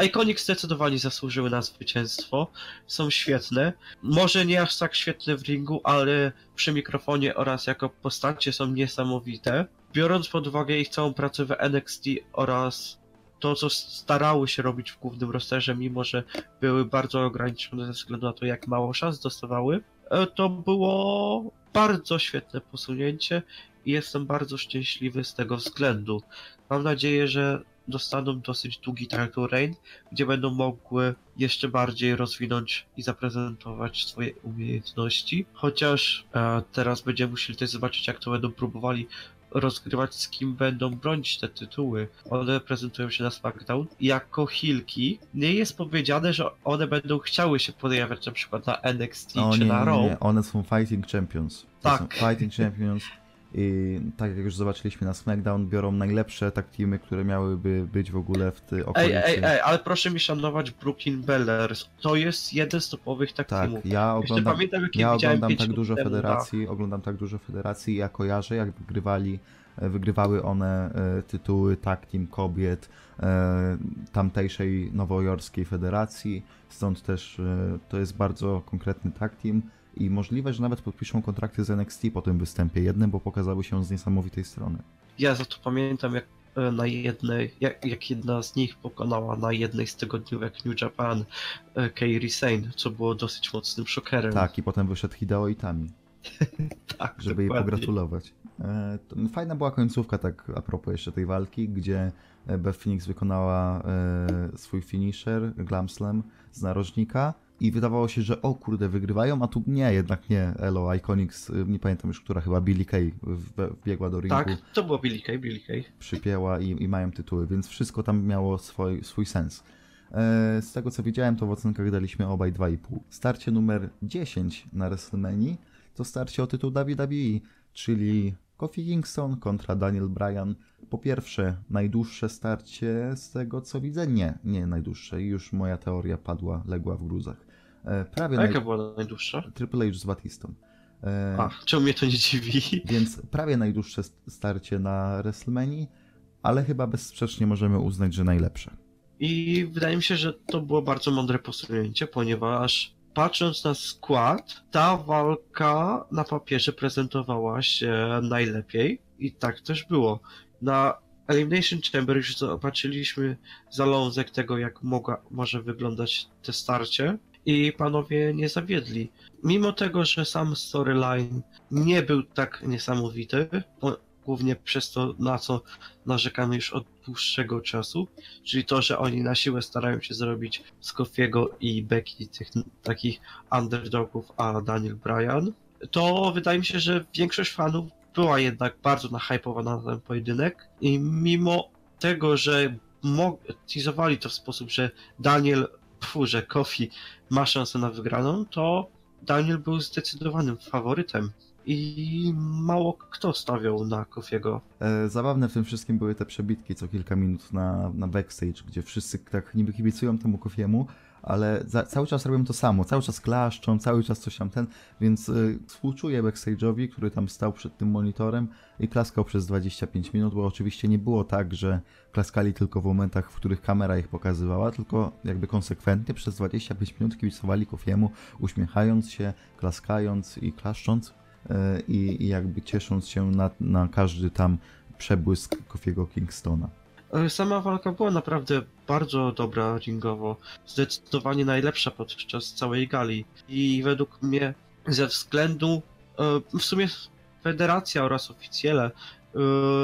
Iconic zdecydowanie zasłużyły na zwycięstwo. Są świetne. Może nie aż tak świetne w ringu, ale przy mikrofonie oraz jako postacie są niesamowite. Biorąc pod uwagę ich całą pracę w NXT oraz to, co starały się robić w głównym rosterze, mimo że były bardzo ograniczone ze względu na to, jak mało szans dostawały, e, to było bardzo świetne posunięcie i jestem bardzo szczęśliwy z tego względu. Mam nadzieję, że dostaną dosyć długi title reign, gdzie będą mogły jeszcze bardziej rozwinąć i zaprezentować swoje umiejętności. Chociaż e, teraz będziemy musieli też zobaczyć, jak to będą próbowali rozgrywać, z kim będą bronić te tytuły. One prezentują się na SmackDown jako hilki. Nie jest powiedziane, że one będą chciały się pojawiać na przykład na NXT O czy nie, na Raw. nie, one są Fighting Champions. To Tak. Fighting Champions i tak jak już zobaczyliśmy na SmackDown, biorą najlepsze tak teamy, które miałyby być w ogóle w tej Ej, okolicy. ej, ej, ale proszę mi szanować Brooklyn Bellers. To jest jeden z topowych tak Tak, teamów. ja oglądam, pamiętam, ja oglądam tak dużo temu federacji, oglądam tak dużo federacji i ja kojarzę, jak wygrywali, e, wygrywały one e, tytuły tag team kobiet e, tamtejszej nowojorskiej federacji, stąd też to jest bardzo konkretny tag team i możliwe, że nawet podpiszą kontrakty z NXT po tym występie jednym, bo pokazały się z niesamowitej strony. Ja za to pamiętam, jak e, na jednej, jak, jak jedna z nich pokonała na jednej z tygodniówek New Japan e, Kairi Sane, co było dosyć mocnym szokerem. Tak, i potem wyszedł Hideo Itami. tak żeby jej dokładnie. pogratulować. E, Fajna była końcówka, tak a propos jeszcze tej walki, gdzie Beth Phoenix wykonała swój finisher, Glam Slam z narożnika i wydawało się, że o kurde, wygrywają, a tu nie, jednak nie. Elo, Iconics, y, nie pamiętam już, która chyba Billy Kay wbiegła do ringu, Tak, to było Billy Kay, Billy Kay. przypięła i, i mają tytuły, więc wszystko tam miało swój, swój sens. E, Z tego co widziałem, to w ocenkach daliśmy obaj 2,5. Starcie numer 10 na WrestleMania to starcie o tytuł WWE, czyli Kofi Kingston kontra Daniel Bryan. Po pierwsze, najdłuższe starcie z tego co widzę? Nie, nie najdłuższe. Już moja teoria padła, legła w gruzach. E, Prawie A naj... jaka była najdłuższa? Triple H z Batistą. E, A, czemu mnie to nie dziwi? więc prawie najdłuższe st- starcie na WrestleMania, ale chyba bezsprzecznie możemy uznać, że najlepsze. I wydaje mi się, że to było bardzo mądre posunięcie, ponieważ patrząc na skład, ta walka na papierze prezentowała się najlepiej i tak też było. Na Elimination Chamber już zobaczyliśmy zalązek tego, jak mogła, może wyglądać te starcie i panowie nie zawiedli. Mimo tego, że sam storyline nie był tak niesamowity, głównie przez to, na co narzekamy już od dłuższego czasu, czyli to, że oni na siłę starają się zrobić z Kofiego i Becky tych takich underdogów, a Daniel Bryan, to wydaje mi się, że większość fanów była jednak bardzo nahypowana na ten pojedynek i mimo tego, że teasowali to w sposób, że Daniel, pfu, że Kofi ma szansę na wygraną, to Daniel był zdecydowanym faworytem i mało kto stawiał na Kofiego. E, Zabawne w tym wszystkim były te przebitki co kilka minut na, na backstage, gdzie wszyscy tak niby kibicują temu Kofiemu, ale za, cały czas robią to samo, cały czas klaszczą, cały czas coś tam ten, więc y, współczuję backstage'owi, który tam stał przed tym monitorem i klaskał przez 25 minut, bo oczywiście nie było tak, że klaskali tylko w momentach, w których kamera ich pokazywała, tylko jakby konsekwentnie przez 25 minut kibicowali Kofiemu, uśmiechając się, klaskając i klaszcząc i, i jakby ciesząc się na, na każdy tam przebłysk Kofiego Kingstona. E, Sama walka była naprawdę bardzo dobra ringowo, zdecydowanie najlepsza podczas całej gali i według mnie ze względu, e, w sumie federacja oraz oficjele e,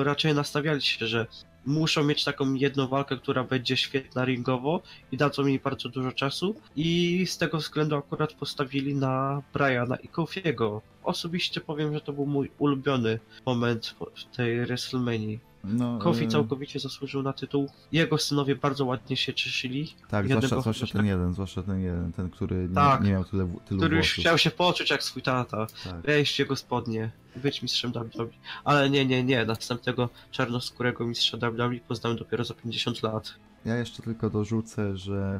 raczej nastawiali się, że muszą mieć taką jedną walkę, która będzie świetna ringowo i dadzą jej bardzo dużo czasu i z tego względu akurat postawili na Briana i Kofiego. Osobiście powiem, że to był mój ulubiony moment w tej WrestleMania. No, Kofi e, całkowicie zasłużył na tytuł. Jego synowie bardzo ładnie się cieszyli. Tak, zwłaszcza, zwłaszcza ten jeden, zwłaszcza ten jeden, ten, który nie, Tak. nie miał tyle, tylu Który już włosów. chciał się poczuć jak swój tata. Tak. Wejść jego spodnie. Być mistrzem WWE. Ale nie, nie, nie. Następnego czarnoskórego mistrza WWE poznałem dopiero za 50 lat. Ja jeszcze tylko dorzucę, że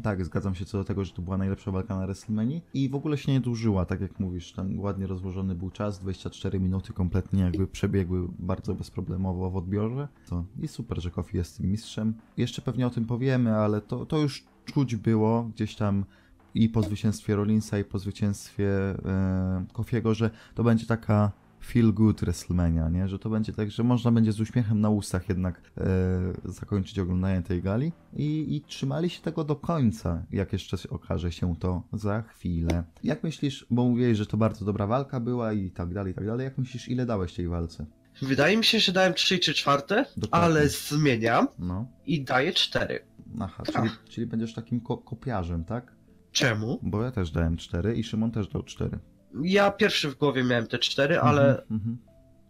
tak, zgadzam się co do tego, że to była najlepsza walka na WrestleMania i w ogóle się nie dłużyła, tak jak mówisz, tam ładnie rozłożony był czas, 24 minuty kompletnie jakby przebiegły bardzo bezproblemowo w odbiorze. To i super, że Kofi jest tym mistrzem. Jeszcze pewnie o tym powiemy, ale to, to już czuć było gdzieś tam i po zwycięstwie Rollinsa i po zwycięstwie e, Kofiego, że to będzie taka feel good WrestleMania, nie? Że to będzie tak, że można będzie z uśmiechem na ustach jednak e, zakończyć oglądanie tej gali i, i trzymali się tego do końca, jak jeszcze okaże się to za chwilę. Jak myślisz, bo mówiłeś, że to bardzo dobra walka była i tak dalej, i tak dalej, jak myślisz, ile dałeś tej walce? Wydaje mi się, że dałem 3 czy 4, Dokładnie. ale zmieniam No, i daję 4. aha, czyli, czyli będziesz takim ko- kopiarzem, tak? Czemu? Bo ja też dałem 4 i Szymon też dał 4. Ja pierwszy w głowie miałem te 4, ale Mhm, mhm.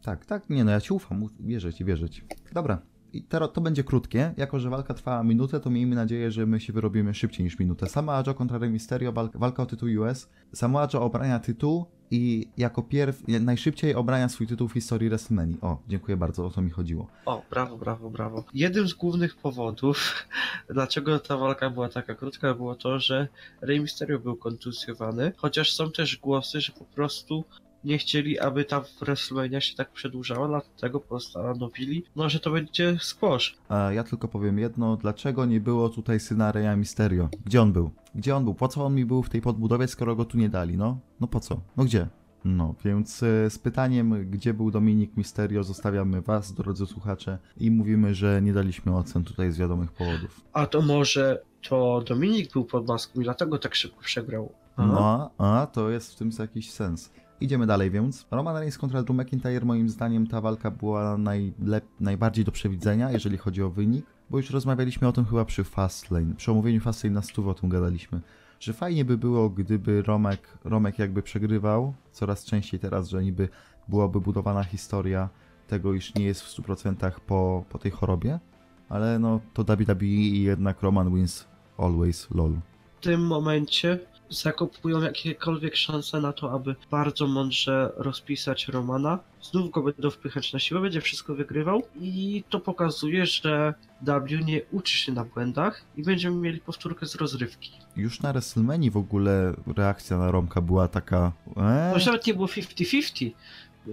Tak, tak, nie no, ja ci ufam, uf- wierzę ci, wierzę ci. Dobra, i teraz to będzie krótkie, jako że walka trwała minutę, to miejmy nadzieję, że my się wyrobimy szybciej niż minutę. Samoa Joe kontra Rey Mysterio, walka, walka o tytuł US. Samoa Joe obrania tytuł i jako pierw, najszybciej obrania swój tytuł w historii WrestleMania. O, dziękuję bardzo, o to mi chodziło. O, brawo, brawo, brawo. Jednym z głównych powodów, dlaczego ta walka była taka krótka, było to, że Rey Mysterio był kontuzjowany, chociaż są też głosy, że po prostu nie chcieli, aby ta WrestleMania się tak przedłużała, dlatego postanowili, no, że to będzie squash. A ja tylko powiem jedno, dlaczego nie było tutaj syna Reya Mysterio? Gdzie on był? Gdzie on był? Po co on mi był w tej podbudowie, skoro go tu nie dali? No, no po co? No gdzie? No, więc e, z pytaniem, gdzie był Dominik Mysterio, zostawiamy Was, drodzy słuchacze, i mówimy, że nie daliśmy ocen tutaj z wiadomych powodów. A to może to Dominik był pod maską i dlatego tak szybko przegrał. Aha. No, a to jest w tym jakiś sens. Idziemy dalej więc. Roman Reigns kontra Drew McIntyre, moim zdaniem ta walka była najbardziej do przewidzenia, jeżeli chodzi o wynik, bo już rozmawialiśmy o tym chyba przy Fastlane. Przy omówieniu Fastlane na stówę o tym gadaliśmy, że fajnie by było, gdyby Romek, Romek jakby przegrywał coraz częściej teraz, że niby byłaby budowana historia tego, iż nie jest w 100% po, po tej chorobie, ale no to WWE i jednak Roman wins always, lol. W tym momencie zakopują jakiekolwiek szanse na to, aby bardzo mądrze rozpisać Romana. Znów go będą wpychać na siłę, będzie wszystko wygrywał i to pokazuje, że W nie uczy się na błędach i będziemy mieli powtórkę z rozrywki. Już na WrestleMania w ogóle reakcja na Romka była taka... Eee, już nawet nie było 50-50.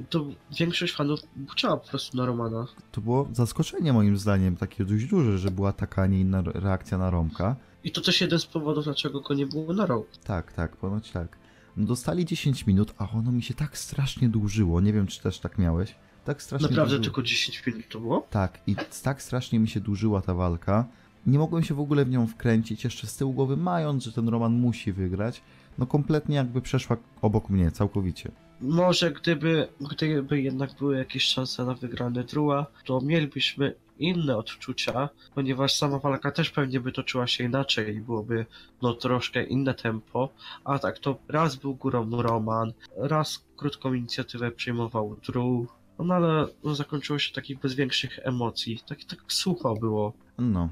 To większość fanów buczała po prostu na Romana. to było zaskoczenie moim zdaniem takie dość duże, że była taka, a nie inna reakcja na Romka. I to też jeden z powodów, dlaczego go nie było na Raw. Tak, tak, ponoć tak. No dostali 10 minut, a ono mi się tak strasznie dłużyło. Nie wiem, czy też tak miałeś. Tak strasznie Naprawdę dłużyło. tylko 10 minut to było? Tak, i tak strasznie mi się dłużyła ta walka. Nie mogłem się w ogóle w nią wkręcić, jeszcze z tyłu głowy mając, że ten Roman musi wygrać. No kompletnie jakby przeszła obok mnie, całkowicie. Może gdyby, gdyby jednak były jakieś szanse na wygrane Drua, to mielibyśmy inne odczucia, ponieważ sama walka też pewnie by toczyła się inaczej i byłoby no troszkę inne tempo, a tak to raz był górą Roman, raz krótką inicjatywę przyjmował Drew, no ale no, zakończyło się takich bez większych emocji, tak, tak sucho było. No,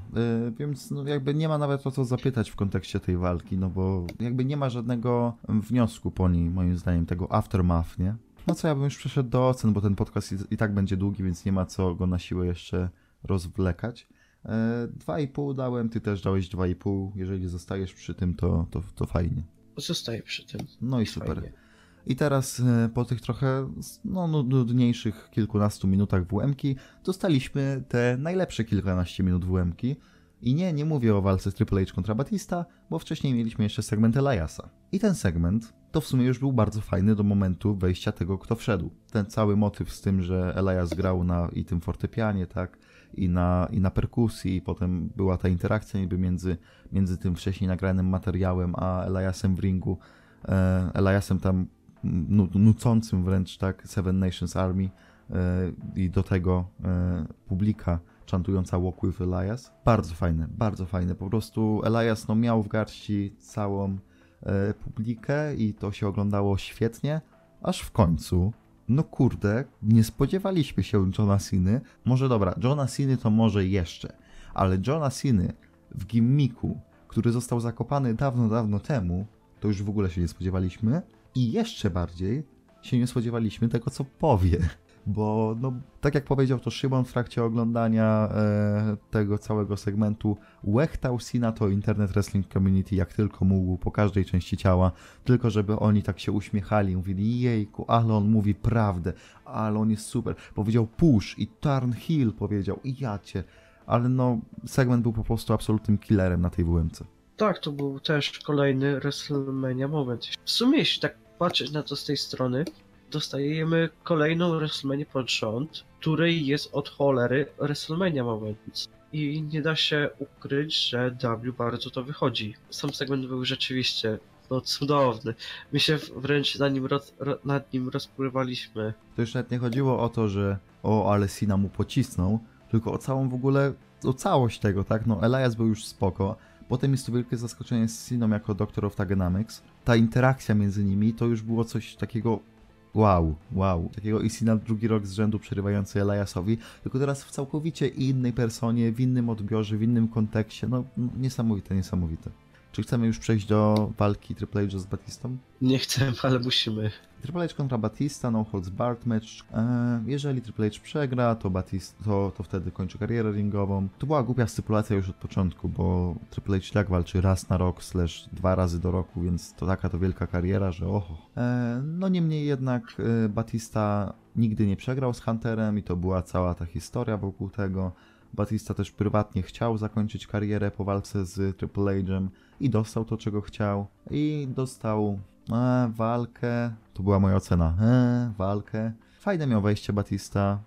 y, więc no jakby nie ma nawet o co zapytać w kontekście tej walki, no bo jakby nie ma żadnego wniosku po niej, moim zdaniem, tego aftermath, nie? No co, ja bym już przeszedł do ocen, bo ten podcast i, i tak będzie długi, więc nie ma co go na siłę jeszcze rozwlekać. E, 2,5 dałem, ty też dałeś 2,5, jeżeli zostajesz przy tym, to, to, to fajnie. Zostaję przy tym. No i super. Fajnie. I teraz e, po tych trochę no, nu- nudniejszych kilkunastu minutach WM-ki dostaliśmy te najlepsze kilkanaście minut WM-ki. I nie, nie mówię o walce Triple H kontra Batista, bo wcześniej mieliśmy jeszcze segment Eliasa. I ten segment to w sumie już był bardzo fajny do momentu wejścia tego, kto wszedł. Ten cały motyw z tym, że Elias grał na i tym fortepianie, tak, i na, i na perkusji, i potem była ta interakcja niby między, między tym wcześniej nagranym materiałem, a Eliasem w ringu. E, Eliasem tam nu, nucącym wręcz, tak, Seven Nations Army e, i do tego e, publika czantująca Walk with Elias. Bardzo fajne, bardzo fajne. Po prostu Elias no, miał w garści całą publikę i to się oglądało świetnie, aż w końcu, no kurde, nie spodziewaliśmy się Johna Ceny. Może dobra, Johna Ceny to może jeszcze, ale Johna Ceny w gimmiku, który został zakopany dawno, dawno temu, to już w ogóle się nie spodziewaliśmy. I jeszcze bardziej się nie spodziewaliśmy tego, co powie. Bo, no, tak jak powiedział to Szymon w trakcie oglądania e, tego całego segmentu, łechtał Sina to Internet Wrestling Community jak tylko mógł, po każdej części ciała, tylko żeby oni tak się uśmiechali, mówili jejku, ale on mówi prawdę, ale on jest super. Powiedział push i turn heel powiedział i ja cię. Ale no, segment był po prostu absolutnym killerem na tej WMC. Tak, to był też kolejny WrestleMania moment. W sumie, jeśli tak patrzeć na to z tej strony, dostajemy kolejną WrestleManię pod rząd, której jest od cholery WrestleMania moment. I nie da się ukryć, że W bardzo to wychodzi. Sam segment był rzeczywiście no, cudowny. My się wręcz nim, roz, ro, nad nim rozpływaliśmy. To już nawet nie chodziło o to, że o, ale Sina mu pocisnął, tylko o całą w ogóle, o całość tego, tak? No, Elias był już spoko. Potem jest to wielkie zaskoczenie z Siną jako Doctor of Tagenomics. Ta interakcja między nimi to już było coś takiego wow, wow. Takiego i Sina drugi rok z rzędu przerywający Eliasowi, tylko teraz w całkowicie innej personie, w innym odbiorze, w innym kontekście. No, niesamowite, niesamowite. Czy chcemy już przejść do walki Triple H z Batistą? Nie chcę, ale musimy. Triple H kontra Batista, no holds barred match. Eee, jeżeli Triple H przegra, to, Batista, to, to wtedy kończy karierę ringową. To była głupia stypulacja już od początku, bo Triple H tak walczy raz na rok, slash dwa razy do roku, więc to taka to wielka kariera, że oho. Eee, no niemniej jednak e, Batista nigdy nie przegrał z Hunterem i to była cała ta historia wokół tego. Batista też prywatnie chciał zakończyć karierę po walce z Triple H'em i dostał to, czego chciał. I dostał e, walkę. To była moja ocena. E, walkę. Fajne miał wejście Batista.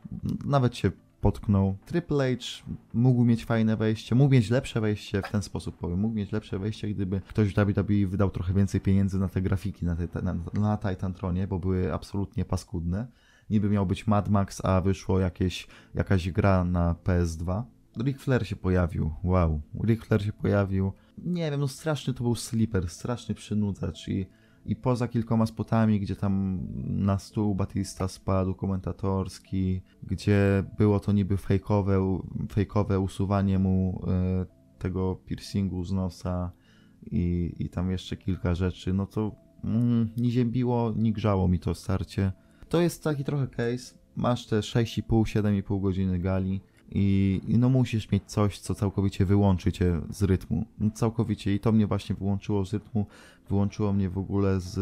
Nawet się potknął. Triple H mógł mieć fajne wejście, mógł mieć lepsze wejście, w ten sposób powiem. Mógł mieć lepsze wejście, gdyby ktoś w WWE wydał trochę więcej pieniędzy na te grafiki na, te, na, na bo były absolutnie paskudne. Niby miał być Mad Max, a wyszło jakieś, jakaś gra na PS2. Ric Flair się pojawił, wow. Ric Flair się pojawił nie wiem, no straszny to był sleeper, straszny przynudzacz i, i poza kilkoma spotami, gdzie tam na stół Batista spadł komentatorski, gdzie było to niby fejkowe, fejkowe usuwanie mu e, tego piercingu z nosa i, i tam jeszcze kilka rzeczy, no to mm, nie ziębiło, nie grzało mi to starcie. To jest taki trochę case, masz te 6,5, 7,5 godziny gali, i, I, no musisz mieć coś, co całkowicie wyłączy cię z rytmu. No całkowicie. I to mnie właśnie wyłączyło z rytmu, wyłączyło mnie w ogóle z,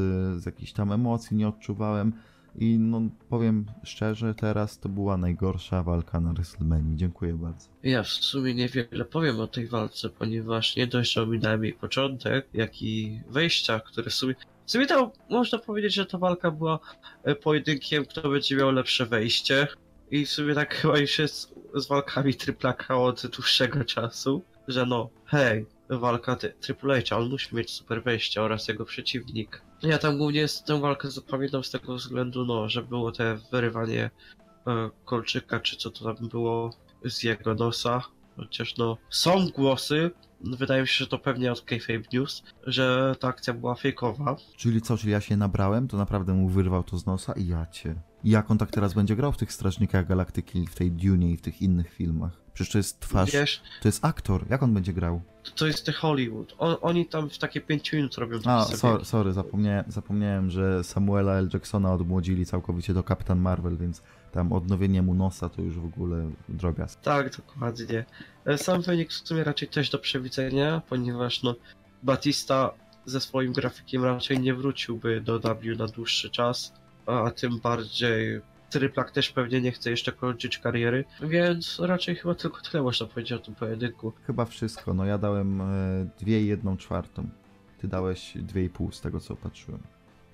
z jakichś tam emocji, nie odczuwałem. I no powiem szczerze, teraz to była najgorsza walka na WrestleMania. Dziękuję bardzo. Ja w sumie niewiele powiem o tej walce, ponieważ nie dość, że ominąłem jej początek, jak i wejścia, które w sumie... W sumie to można powiedzieć, że ta walka była e, pojedynkiem, kto będzie miał lepsze wejście. I w sumie tak chyba już jest z walkami Triplaka od dłuższego czasu, że no, hej, walka Triple H, on musi mieć super wejście oraz jego przeciwnik. Ja tam głównie tę walkę zapamiętam z tego względu, no, że było te wyrywanie e, kolczyka, czy co to tam było z jego nosa. Chociaż no, są głosy, wydaje mi się, że to pewnie od Kayfabe News, że ta akcja była fejkowa. Czyli co, czyli ja się nabrałem, to naprawdę mu wyrwał to z nosa i ja cię. I jak on tak teraz będzie grał w tych Strażnikach Galaktyki, w tej Dune i w tych innych filmach? Przecież to jest twarz, Wiesz, to jest aktor. Jak on będzie grał? to, to jest Hollywood. On, oni tam w takie 5 minut robią A, sorry, sorry zapomniałem, zapomniałem, że Samuela L. Jacksona odmłodzili całkowicie do Kapitan Marvel, więc tam odnowienie mu nosa to już w ogóle drobiazg. Tak, dokładnie. E, Sam wynik w sumie raczej też do przewidzenia, ponieważ no Batista ze swoim grafikiem raczej nie wróciłby do W na dłuższy czas, a tym bardziej Tryplak też pewnie nie chce jeszcze kończyć kariery, więc raczej chyba tylko tyle można powiedzieć o tym pojedynku. Chyba wszystko. No ja dałem e, dwie i czwartą. Ty dałeś dwie i pół z tego co patrzyłem.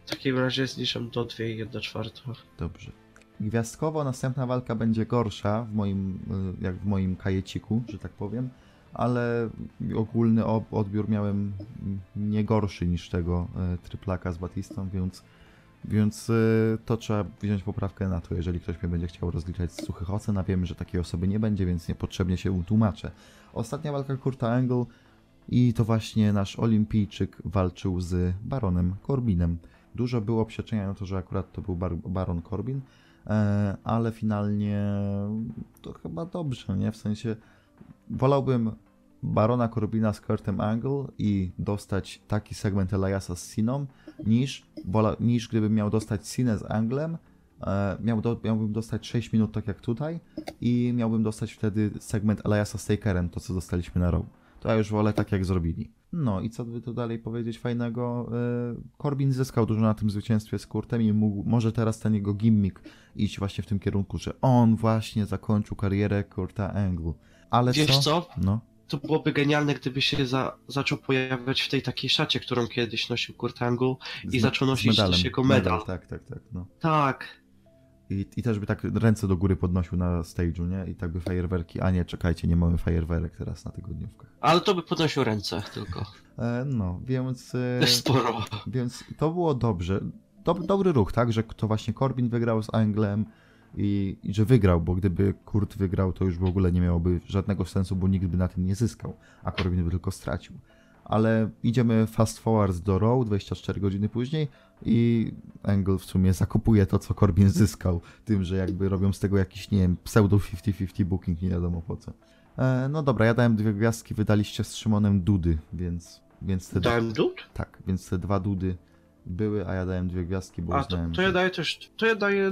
W takim razie zniżam do 2 i 1 czwarta. Dobrze. Gwiazdkowo następna walka będzie gorsza w moim, y, jak w moim kajeciku, że tak powiem, ale ogólny odbiór miałem nie gorszy niż tego y, tryplaka z Batistą, więc, więc y, to trzeba wziąć poprawkę na to, jeżeli ktoś mnie będzie chciał rozliczać z suchych ocen, a wiemy, że takiej osoby nie będzie, więc niepotrzebnie się utłumaczę. Ostatnia walka Kurta Angle i to właśnie nasz olimpijczyk walczył z Baronem Corbinem. Dużo było przeczenia na to, że akurat to był bar- Baron Corbin, ale finalnie to chyba dobrze, nie? W sensie wolałbym Barona Corbina z Kurtem Angle i dostać taki segment Eliasa z Siną, niż, niż gdybym miał dostać Sinę z Anglem, e, miał do, miałbym dostać 6 minut tak jak tutaj i miałbym dostać wtedy segment Eliasa z Takerem, to co dostaliśmy na Raw. To ja już wolę tak jak zrobili. No i co by tu dalej powiedzieć fajnego? E, Corbin zyskał dużo na tym zwycięstwie z Kurtem i mógł, może teraz ten jego gimmick iść właśnie w tym kierunku, że on właśnie zakończył karierę Kurta Angle. Ale Wiesz co? co? No. To byłoby genialne, gdyby się za, zaczął pojawiać w tej takiej szacie, którą kiedyś nosił Kurt Angle. I z- zaczął nosić też jego medal. Tak, tak, tak. No. Tak, I, I też by tak ręce do góry podnosił na stage'u, nie? I tak by fajerwerki. A nie, czekajcie, nie mamy fajerwerek teraz na tygodniówkach. ale to by podnosił ręce tylko. E, no, więc. E, sporo. Więc to było dobrze. Dob, dobry ruch, tak? Że to właśnie Corbin wygrał z Anglem i, i że wygrał, bo gdyby Kurt wygrał, to już w ogóle nie miałoby żadnego sensu, bo nikt by na tym nie zyskał, a Corbin by tylko stracił. Ale idziemy fast forward do Raw 24 godziny później i Angle w sumie zakupuje to, co Corbin zyskał, tym, że jakby robią z tego jakiś, nie wiem, pseudo 50-50 booking, nie wiadomo po co. E, no dobra, ja dałem dwie gwiazdki, wydaliście z Szymonem Dudy, więc, więc te Dałem dud? tak, więc te dwa dudy były, a ja dałem dwie gwiazdki, bo A, to, uznałem, to ja że... daję też, to ja daję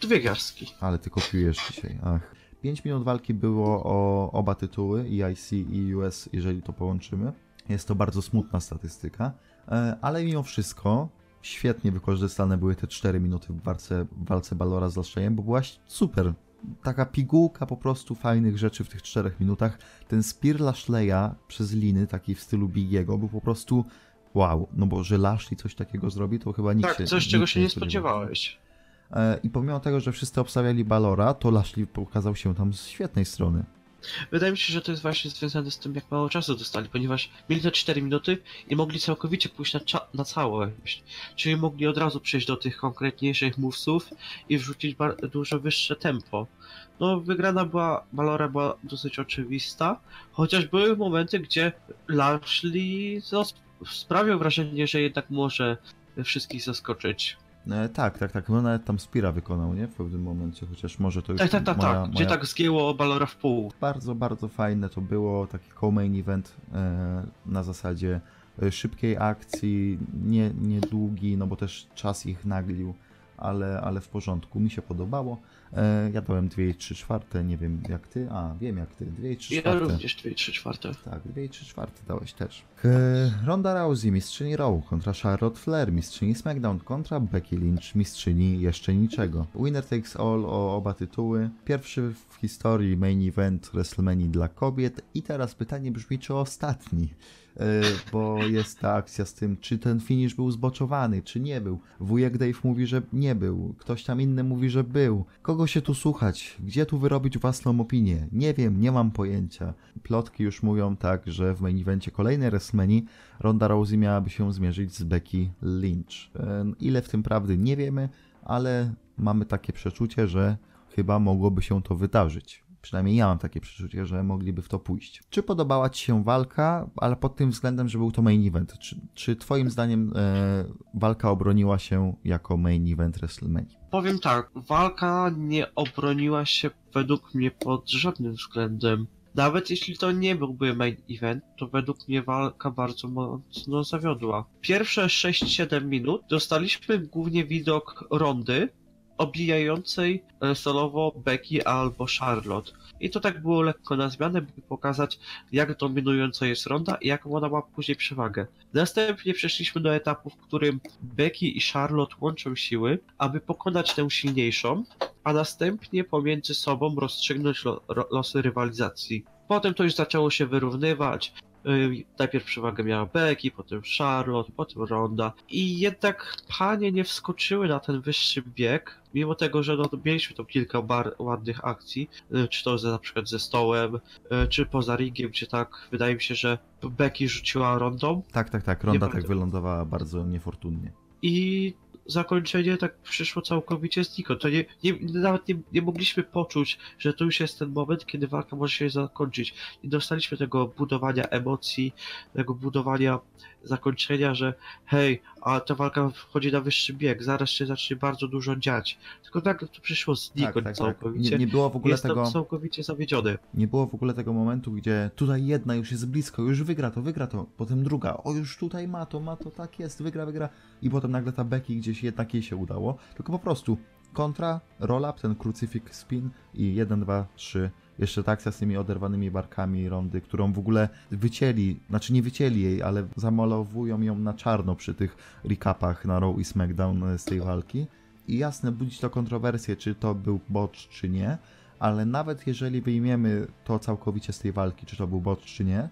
dwie gwiazdki. Ale ty kopiujesz dzisiaj, ach. 5 minut walki było o oba tytuły, EIC i US, jeżeli to połączymy. Jest to bardzo smutna statystyka, e, ale mimo wszystko świetnie wykorzystane były te 4 minuty w walce, w walce Balora z Lashleyem, bo była super. Taka pigułka po prostu fajnych rzeczy w tych 4 minutach. Ten spear Lashleya przez liny, taki w stylu Bigiego, był po prostu wow. No bo że Lashley coś takiego zrobi, to chyba nikt Tak, się coś czego się nie spodziewał. spodziewałeś. E, I pomimo tego, że wszyscy obstawiali Balora, to Lashley pokazał się tam z świetnej strony. Wydaje mi się, że to jest właśnie związane z tym, jak mało czasu dostali, ponieważ mieli te 4 minuty i mogli całkowicie pójść na, na całość. Czyli mogli od razu przejść do tych konkretniejszych movesów i wrzucić dużo wyższe tempo. No, wygrana była, Balora była dosyć oczywista, chociaż były momenty, gdzie Lashley no, sp- sprawiał wrażenie, że jednak może wszystkich zaskoczyć. E, tak, tak, tak. No nawet tam Spira wykonał, nie? W pewnym momencie, chociaż może to już Tak, tak, tak, moja, tak. Gdzie moja... tak zgięło Balora w pół. Bardzo, bardzo fajne to było, taki co-main event e, na zasadzie e, szybkiej akcji, nie, nie długi, no bo też czas ich naglił, ale, ale w porządku, mi się podobało. E, ja dałem 2 i 3 czwarte, nie wiem jak ty, a wiem jak ty, 2 i 3 Ja czwarte. również 2 3 czwarte. Tak, 2 i 3 czwarte dałeś też. E, Ronda Rousey, mistrzyni Raw kontra Charlotte Flair, mistrzyni SmackDown kontra Becky Lynch, mistrzyni jeszcze niczego. Winner takes all o oba tytuły. Pierwszy w historii main event WrestleMania dla kobiet i teraz pytanie brzmi, czy ostatni? E, Bo jest ta akcja z tym, czy ten finish był zboczowany, czy nie był. Wujek Dave mówi, że nie był. Ktoś tam inny mówi, że był. Kogo się tu słuchać? Gdzie tu wyrobić własną opinię? Nie wiem, nie mam pojęcia. Plotki już mówią tak, że w main evencie kolejnej WrestleMania Ronda Rousey miałaby się zmierzyć z Becky Lynch. E, Ile w tym prawdy nie wiemy, ale mamy takie przeczucie, że chyba mogłoby się to wydarzyć. Przynajmniej ja mam takie przeczucie, że mogliby w to pójść. Czy podobała Ci się walka, ale pod tym względem, że był to main event? Czy, czy Twoim zdaniem e, walka obroniła się jako main event WrestleMania? Powiem tak, walka nie obroniła się według mnie pod żadnym względem. Nawet jeśli to nie byłby main event, to według mnie walka bardzo mocno zawiodła. Pierwsze 6-7 minut dostaliśmy głównie widok rondy, obijającej e, solowo Becky albo Charlotte. I to tak było lekko na zmianę, by pokazać, jak dominująca jest ronda i jaką ona ma później przewagę. Następnie przeszliśmy do etapu, w którym Becky i Charlotte łączą siły, aby pokonać tę silniejszą, a następnie pomiędzy sobą rozstrzygnąć lo, losy rywalizacji. Potem to już zaczęło się wyrównywać. Yy, Najpierw przewagę miała Becky, potem Charlotte, potem Ronda. I jednak panie nie wskoczyły na ten wyższy bieg, mimo tego, że no, mieliśmy tam kilka bar ładnych akcji, yy, czy to ze, na przykład ze stołem, yy, czy poza ringiem, gdzie tak wydaje mi się, że Becky rzuciła Rondą. Tak, tak, tak. Ronda Nie tak wylądowała bardzo niefortunnie. i zakończenie tak przyszło całkowicie znikąd. To nie, nie, nawet nie, nie mogliśmy poczuć, że to już jest ten moment, kiedy walka może się zakończyć. Nie dostaliśmy tego budowania emocji, tego budowania zakończenia, że hej, a ta walka wchodzi na wyższy bieg, zaraz się zacznie bardzo dużo dziać. Tylko nagle to przyszło znikąd Tak, tak, tak. całkowicie. Nie, nie było w ogóle Jestem tego. całkowicie zawiedziony. Nie było w ogóle tego momentu, gdzie tutaj jedna już jest blisko, już wygra to, wygra to, potem druga, o już tutaj ma to, ma to, tak jest, wygra, wygra i potem nagle ta Becky gdzieś jednak jej się udało, tylko po prostu kontra, roll-up, ten crucifix spin i 1, 2, 3, jeszcze ta akcja z tymi oderwanymi barkami rondy, którą w ogóle wycięli, znaczy nie wycięli jej, ale zamalowują ją na czarno przy tych recapach na Raw i SmackDown e, z tej walki. I jasne, budzi to kontrowersję, czy to był botch, czy nie, ale nawet jeżeli wyjmiemy to całkowicie z tej walki, czy to był bot, czy nie,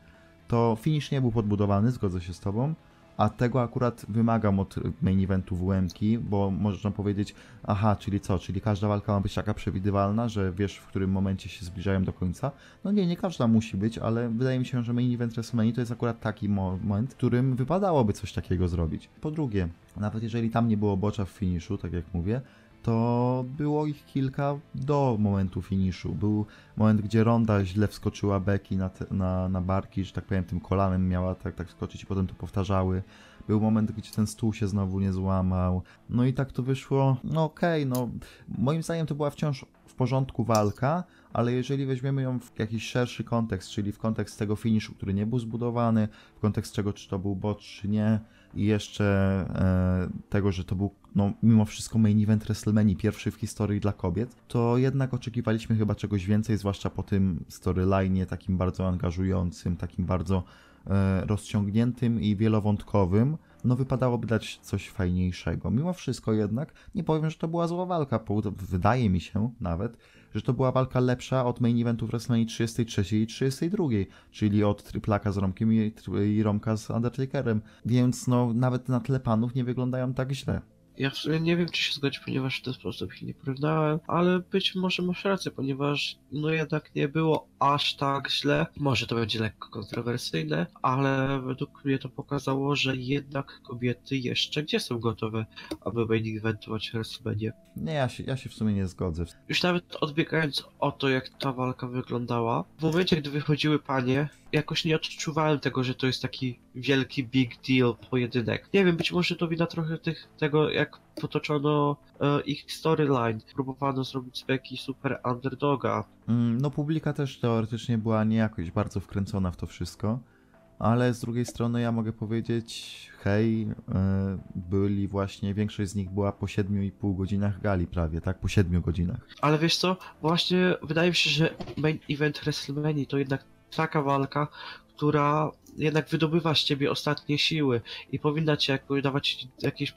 to finish nie był podbudowany, zgodzę się z tobą, a tego akurat wymagam od main eventu WMK, bo można powiedzieć, aha, czyli co, czyli każda walka ma być taka przewidywalna, że wiesz w którym momencie się zbliżają do końca. No nie, nie każda musi być, ale wydaje mi się, że main event WrestleMania to jest akurat taki moment, w którym wypadałoby coś takiego zrobić. Po drugie, nawet jeżeli tam nie było bocza w finiszu, tak jak mówię, to było ich kilka do momentu finiszu. Był moment, gdzie Ronda źle wskoczyła Becky na, te, na, na barki, że tak powiem, tym kolanem miała tak, tak skoczyć i potem to powtarzały. Był moment, gdzie ten stół się znowu nie złamał. No i tak to wyszło. No okej, no moim zdaniem to była wciąż w porządku walka, ale jeżeli weźmiemy ją w jakiś szerszy kontekst, czyli w kontekst tego finiszu, który nie był zbudowany, w kontekst czego, czy to był bot, czy nie, i jeszcze e, tego, że to był no, mimo wszystko main event WrestleMania, pierwszy w historii dla kobiet, to jednak oczekiwaliśmy chyba czegoś więcej, zwłaszcza po tym storyline'ie takim bardzo angażującym, takim bardzo e, rozciągniętym i wielowątkowym. No wypadałoby dać coś fajniejszego. Mimo wszystko jednak nie powiem, że to była zła walka. Wydaje mi się nawet, że to była walka lepsza od main eventów WrestleMania 33 i 32, czyli od Triplaka z Romkiem i, i Romka z Undertakerem. Więc no nawet na tle panów nie wyglądają tak źle. Ja w sumie nie wiem, czy się zgodzi, ponieważ w ten sposób ich nie porównałem, ale być może masz rację, ponieważ no jednak nie było aż tak źle. Może to będzie lekko kontrowersyjne, ale według mnie to pokazało, że jednak kobiety jeszcze gdzie są gotowe, aby main eventować WrestleMania. Nie, ja się, ja się w sumie nie zgodzę. Już nawet odbiegając o to, jak ta walka wyglądała, w momencie, gdy wychodziły panie, jakoś nie odczuwałem tego, że to jest taki wielki big deal pojedynek. Nie wiem, być może to wina trochę tych, tego, jak potoczono e, ich storyline. Próbowano zrobić z Becky super underdoga. Mm, No, publika też teoretycznie była nie jakoś bardzo wkręcona w to wszystko, ale z drugiej strony ja mogę powiedzieć, hej, yy, byli właśnie, większość z nich była po 7,5 godzinach gali prawie, tak? Po 7 godzinach. Ale wiesz co, właśnie wydaje mi się, że main event WrestleMania to jednak taka walka, która jednak wydobywa z ciebie ostatnie siły i powinna ci jakoś dawać jakieś,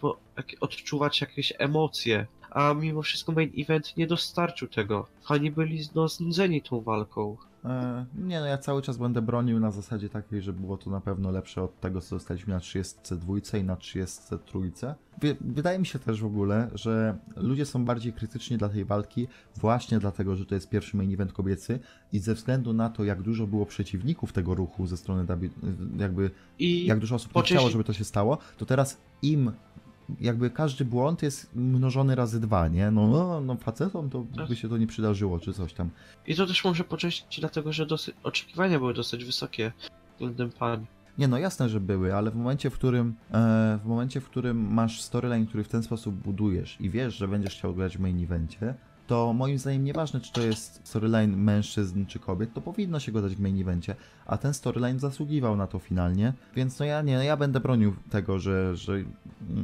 odczuwać jakieś emocje. A mimo wszystko main event nie dostarczył tego. Fani byli no, znudzeni tą walką. E, Nie no, ja cały czas będę bronił na zasadzie takiej, że było to na pewno lepsze od tego, co dostaliśmy na 32 i na 33. Wy- Wydaje mi się też w ogóle, że ludzie są bardziej krytyczni dla tej walki właśnie dlatego, że to jest pierwszy main event kobiecy i ze względu na to, jak dużo było przeciwników tego ruchu ze strony jakby I jak dużo osób chciało, żeby to się stało, to teraz im jakby każdy błąd jest mnożony razy dwa, nie? No, no, no facetom to Tak. by się to nie przydarzyło, czy coś tam. I to też może po części dlatego, że dosyć, oczekiwania były dosyć wysokie względem pań. Nie no, jasne, że były, ale w momencie, w którym e, w momencie, w którym masz storyline, który w ten sposób budujesz i wiesz, że będziesz chciał grać w main evencie, to moim zdaniem nieważne, czy to jest storyline mężczyzn czy kobiet, to powinno się go dać w main evencie, a ten storyline zasługiwał na to finalnie, więc no ja nie, no ja będę bronił tego, że, że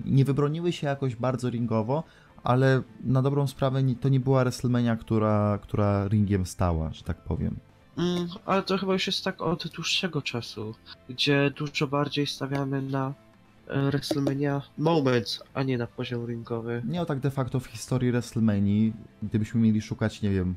nie wybroniły się jakoś bardzo ringowo, ale na dobrą sprawę to nie była WrestleMania, która, która ringiem stała, że tak powiem. Mm, ale to chyba już jest tak od dłuższego czasu, gdzie dużo bardziej stawiamy na WrestleMania Moments, a nie na poziom ringowy. Nie, o tak de facto w historii WrestleMania, gdybyśmy mieli szukać, nie wiem,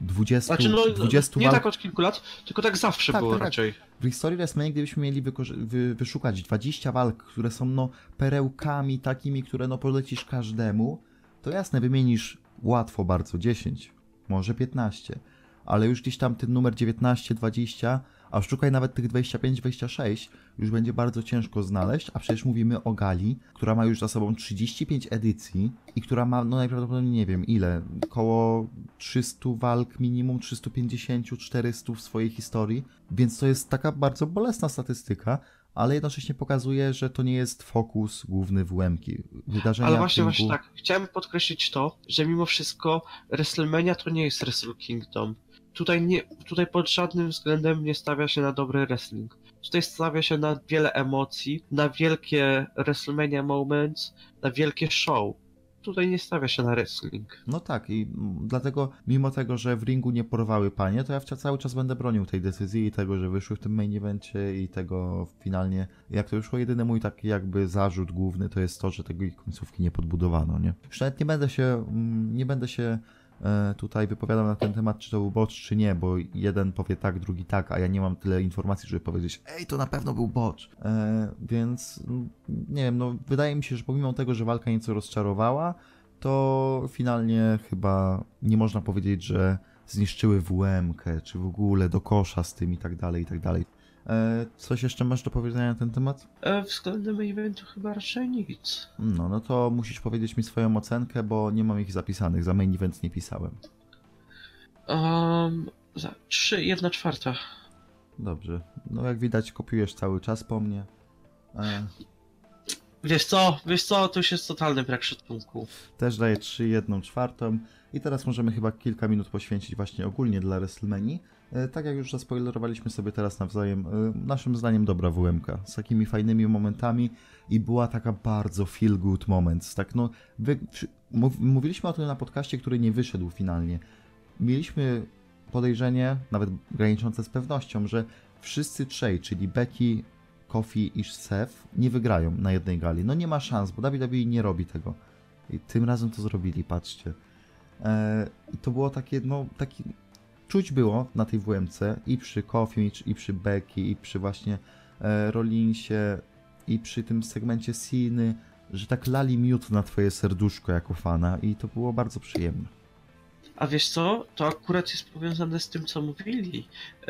20, Znaczy, no, 20 nie walk... tak od kilku lat, tylko tak zawsze Tak, było tak, tak. raczej. W historii WrestleMania, gdybyśmy mieli wy- wyszukać 20 walk, które są no perełkami takimi, które no polecisz każdemu, to jasne, wymienisz łatwo bardzo 10, może 15, ale już gdzieś tam ten numer 19, 20, a szukaj nawet tych 25, 26, już będzie bardzo ciężko znaleźć, a przecież mówimy o gali, która ma już za sobą 35 edycji i która ma, no najprawdopodobniej nie wiem ile, koło 300 walk minimum, 350, 400 w swojej historii, więc to jest taka bardzo bolesna statystyka, ale jednocześnie pokazuje, że to nie jest fokus główny WM-ki. Wydarzenia Ale w właśnie, właśnie tak. Chciałem podkreślić to, że mimo wszystko WrestleMania to nie jest Wrestle Kingdom. Tutaj, nie, tutaj pod żadnym względem nie stawia się na dobry wrestling. Tutaj stawia się na wiele emocji, na wielkie WrestleMania moments, na wielkie show. Tutaj nie stawia się na wrestling. No tak, i dlatego, mimo tego, że w ringu nie porwały panie, to ja cały czas będę bronił tej decyzji i tego, że wyszły w tym main evencie i tego finalnie, jak to już jedyny mój taki jakby zarzut główny to jest to, że tego ich końcówki nie podbudowano, nie? Już nawet nie będę się, mm, nie będę się tutaj wypowiadał na ten temat, czy to był bocz, czy nie, bo jeden powie tak, drugi tak, a ja nie mam tyle informacji, żeby powiedzieć, ej, to na pewno był bocz. E, więc, mm, nie wiem, no wydaje mi się, że pomimo tego, że walka nieco rozczarowała, to finalnie chyba nie można powiedzieć, że zniszczyły WM-kę, czy w ogóle do kosza z tym i tak dalej, i tak dalej. E, coś jeszcze masz do powiedzenia na ten temat? E, względem eventu chyba raczej nic. No, no to musisz powiedzieć mi swoją ocenkę, bo nie mam ich zapisanych, za main event nie pisałem. Um, za 3, 1 czwarta. Dobrze. No jak widać kopiujesz cały czas po mnie. E, Wiesz co, wiesz co, to już jest totalny brak szacunku. też daję 3, 1 czwartą. I teraz możemy chyba kilka minut poświęcić właśnie ogólnie dla WrestleMania. E, Tak jak już zaspoilerowaliśmy sobie teraz nawzajem, e, naszym zdaniem dobra WMK, z takimi fajnymi momentami i była taka bardzo feel good moment. Tak no, wy, mówiliśmy o tym na podcaście, który nie wyszedł finalnie. Mieliśmy podejrzenie, nawet graniczące z pewnością, że wszyscy trzej, czyli Becky, Kofi i Seth, nie wygrają na jednej gali. No nie ma szans, bo WWE nie robi tego. I tym razem to zrobili, patrzcie. E, I to było takie, no, taki. Czuć było na tej WMC i przy Kofi, i, i przy Becky, i przy właśnie e, Rollinsie, i przy tym segmencie Siny, że tak lali miód na twoje serduszko jako fana i to było bardzo przyjemne. A wiesz co? To akurat jest powiązane z tym, co mówili e,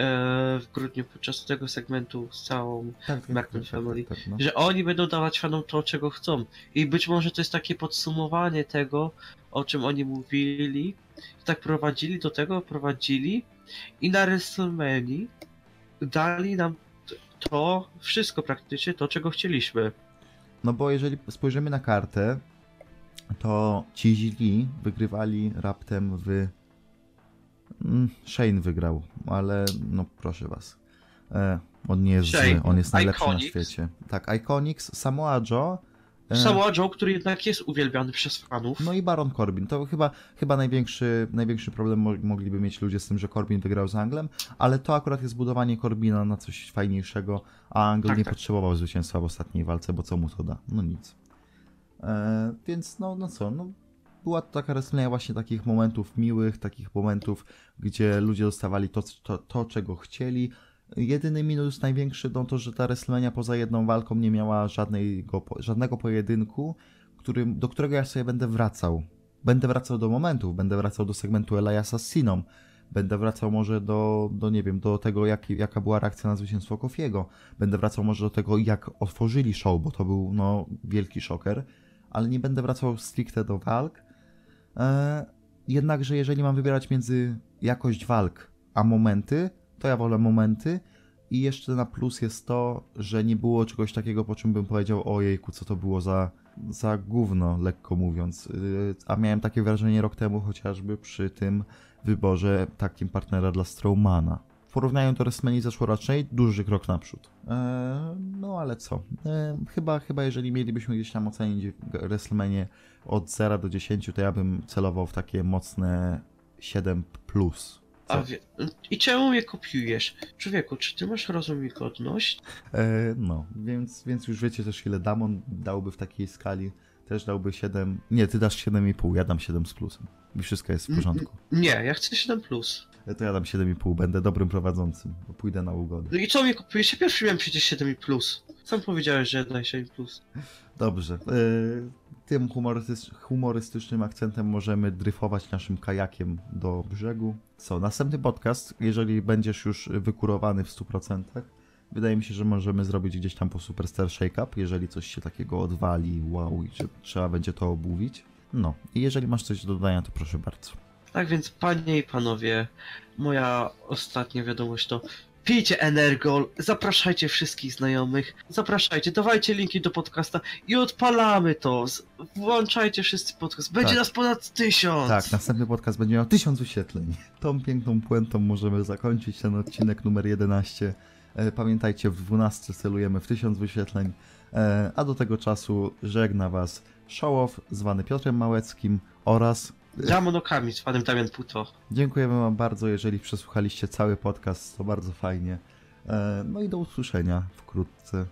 w grudniu podczas tego segmentu z całą Tak, Marvel Family. tak, no. że oni będą dawać fanom to, czego chcą. I być może to jest takie podsumowanie tego, o czym oni mówili. Tak prowadzili do tego, prowadzili i na WrestleMania dali nam to wszystko praktycznie, to czego chcieliśmy. No bo jeżeli spojrzymy na kartę, to ci źli wygrywali raptem w... Mm, Shane wygrał, ale no proszę was. E, on nie jest Shane, zły, on jest najlepszy Iconics. na świecie. Tak, Iconics, Samoa Joe. e, Samoa Joe, który jednak jest uwielbiany przez fanów. No i Baron Corbin. To chyba, chyba największy, największy problem mo- mogliby mieć ludzie z tym, że Corbin wygrał z Anglem, ale to akurat jest budowanie Corbina na coś fajniejszego, a Angle Tak, nie tak. potrzebował zwycięstwa w ostatniej walce, bo co mu to da? No nic. E, więc no, no co, no była to taka WrestleMania właśnie takich momentów miłych, takich momentów, gdzie ludzie dostawali to, to, to czego chcieli. Jedyny minus największy no to, że ta WrestleMania poza jedną walką nie miała żadnego, żadnego pojedynku, którym, do którego ja sobie będę wracał. Będę wracał do momentów, będę wracał do segmentu Eliasa z będę wracał może do, do nie wiem, do tego, jak, jaka była reakcja na zwycięstwo Kofiego, będę wracał może do tego, jak otworzyli show, bo to był, no, wielki szoker, ale nie będę wracał stricte do walk. E, jednakże, jeżeli mam wybierać między jakość walk a momenty, to ja wolę momenty. I jeszcze na plus jest to, że nie było czegoś takiego, po czym bym powiedział, ojejku, co to było za, za gówno, lekko mówiąc. Yy, A miałem takie wrażenie rok temu chociażby przy tym wyborze takim partnera dla Strowmana. W porównaniu do WrestleMania zeszłorocznej, duży krok naprzód. Eee, no ale co? Eee, chyba, chyba jeżeli mielibyśmy gdzieś tam ocenić WrestleMania od 0 do 10, to ja bym celował w takie mocne 7+. Plus. A wie... I czemu mnie kopiujesz? Człowieku, czy ty masz rozum i godność? E, no, więc, więc już wiecie też ile Damon dałby w takiej skali. Też dałby 7. Nie, ty dasz 7,5, ja dam 7 z plusem. I wszystko jest w porządku. Nie, ja chcę 7+. Plus. To ja dam 7,5, będę dobrym prowadzącym, bo pójdę na ugodę. No i co mnie kupujesz? Ja pierwszy miałem przecież 7 plus. Sam powiedziałeś, że daj 7 plus. Dobrze. E, tym humorystycz, humorystycznym akcentem możemy dryfować naszym kajakiem do brzegu. Co, następny podcast, jeżeli będziesz już wykurowany w 100%, wydaje mi się, że możemy zrobić gdzieś tam po Superstar Shake Up, jeżeli coś się takiego odwali, wow, i że trzeba będzie to obuwić. No, i jeżeli masz coś do dodania, to proszę bardzo. Tak więc, panie i panowie, moja ostatnia wiadomość to pijcie Energol, zapraszajcie wszystkich znajomych, zapraszajcie, dawajcie linki do podcasta i odpalamy to. Włączajcie wszyscy podcast. Będzie Tak. nas ponad tysiąc. Tak, następny podcast będzie miał 1000 wyświetleń. Tą piękną puentą możemy zakończyć ten odcinek numer 11. E, Pamiętajcie, w 12 celujemy w 1000 wyświetleń, E, a do tego czasu żegna Was Showoff, zwany Piotrem Małeckim oraz Za monokami z panem Damian Puto. dziękujemy Wam bardzo, jeżeli przesłuchaliście cały podcast, to bardzo fajnie. E, No i do usłyszenia wkrótce.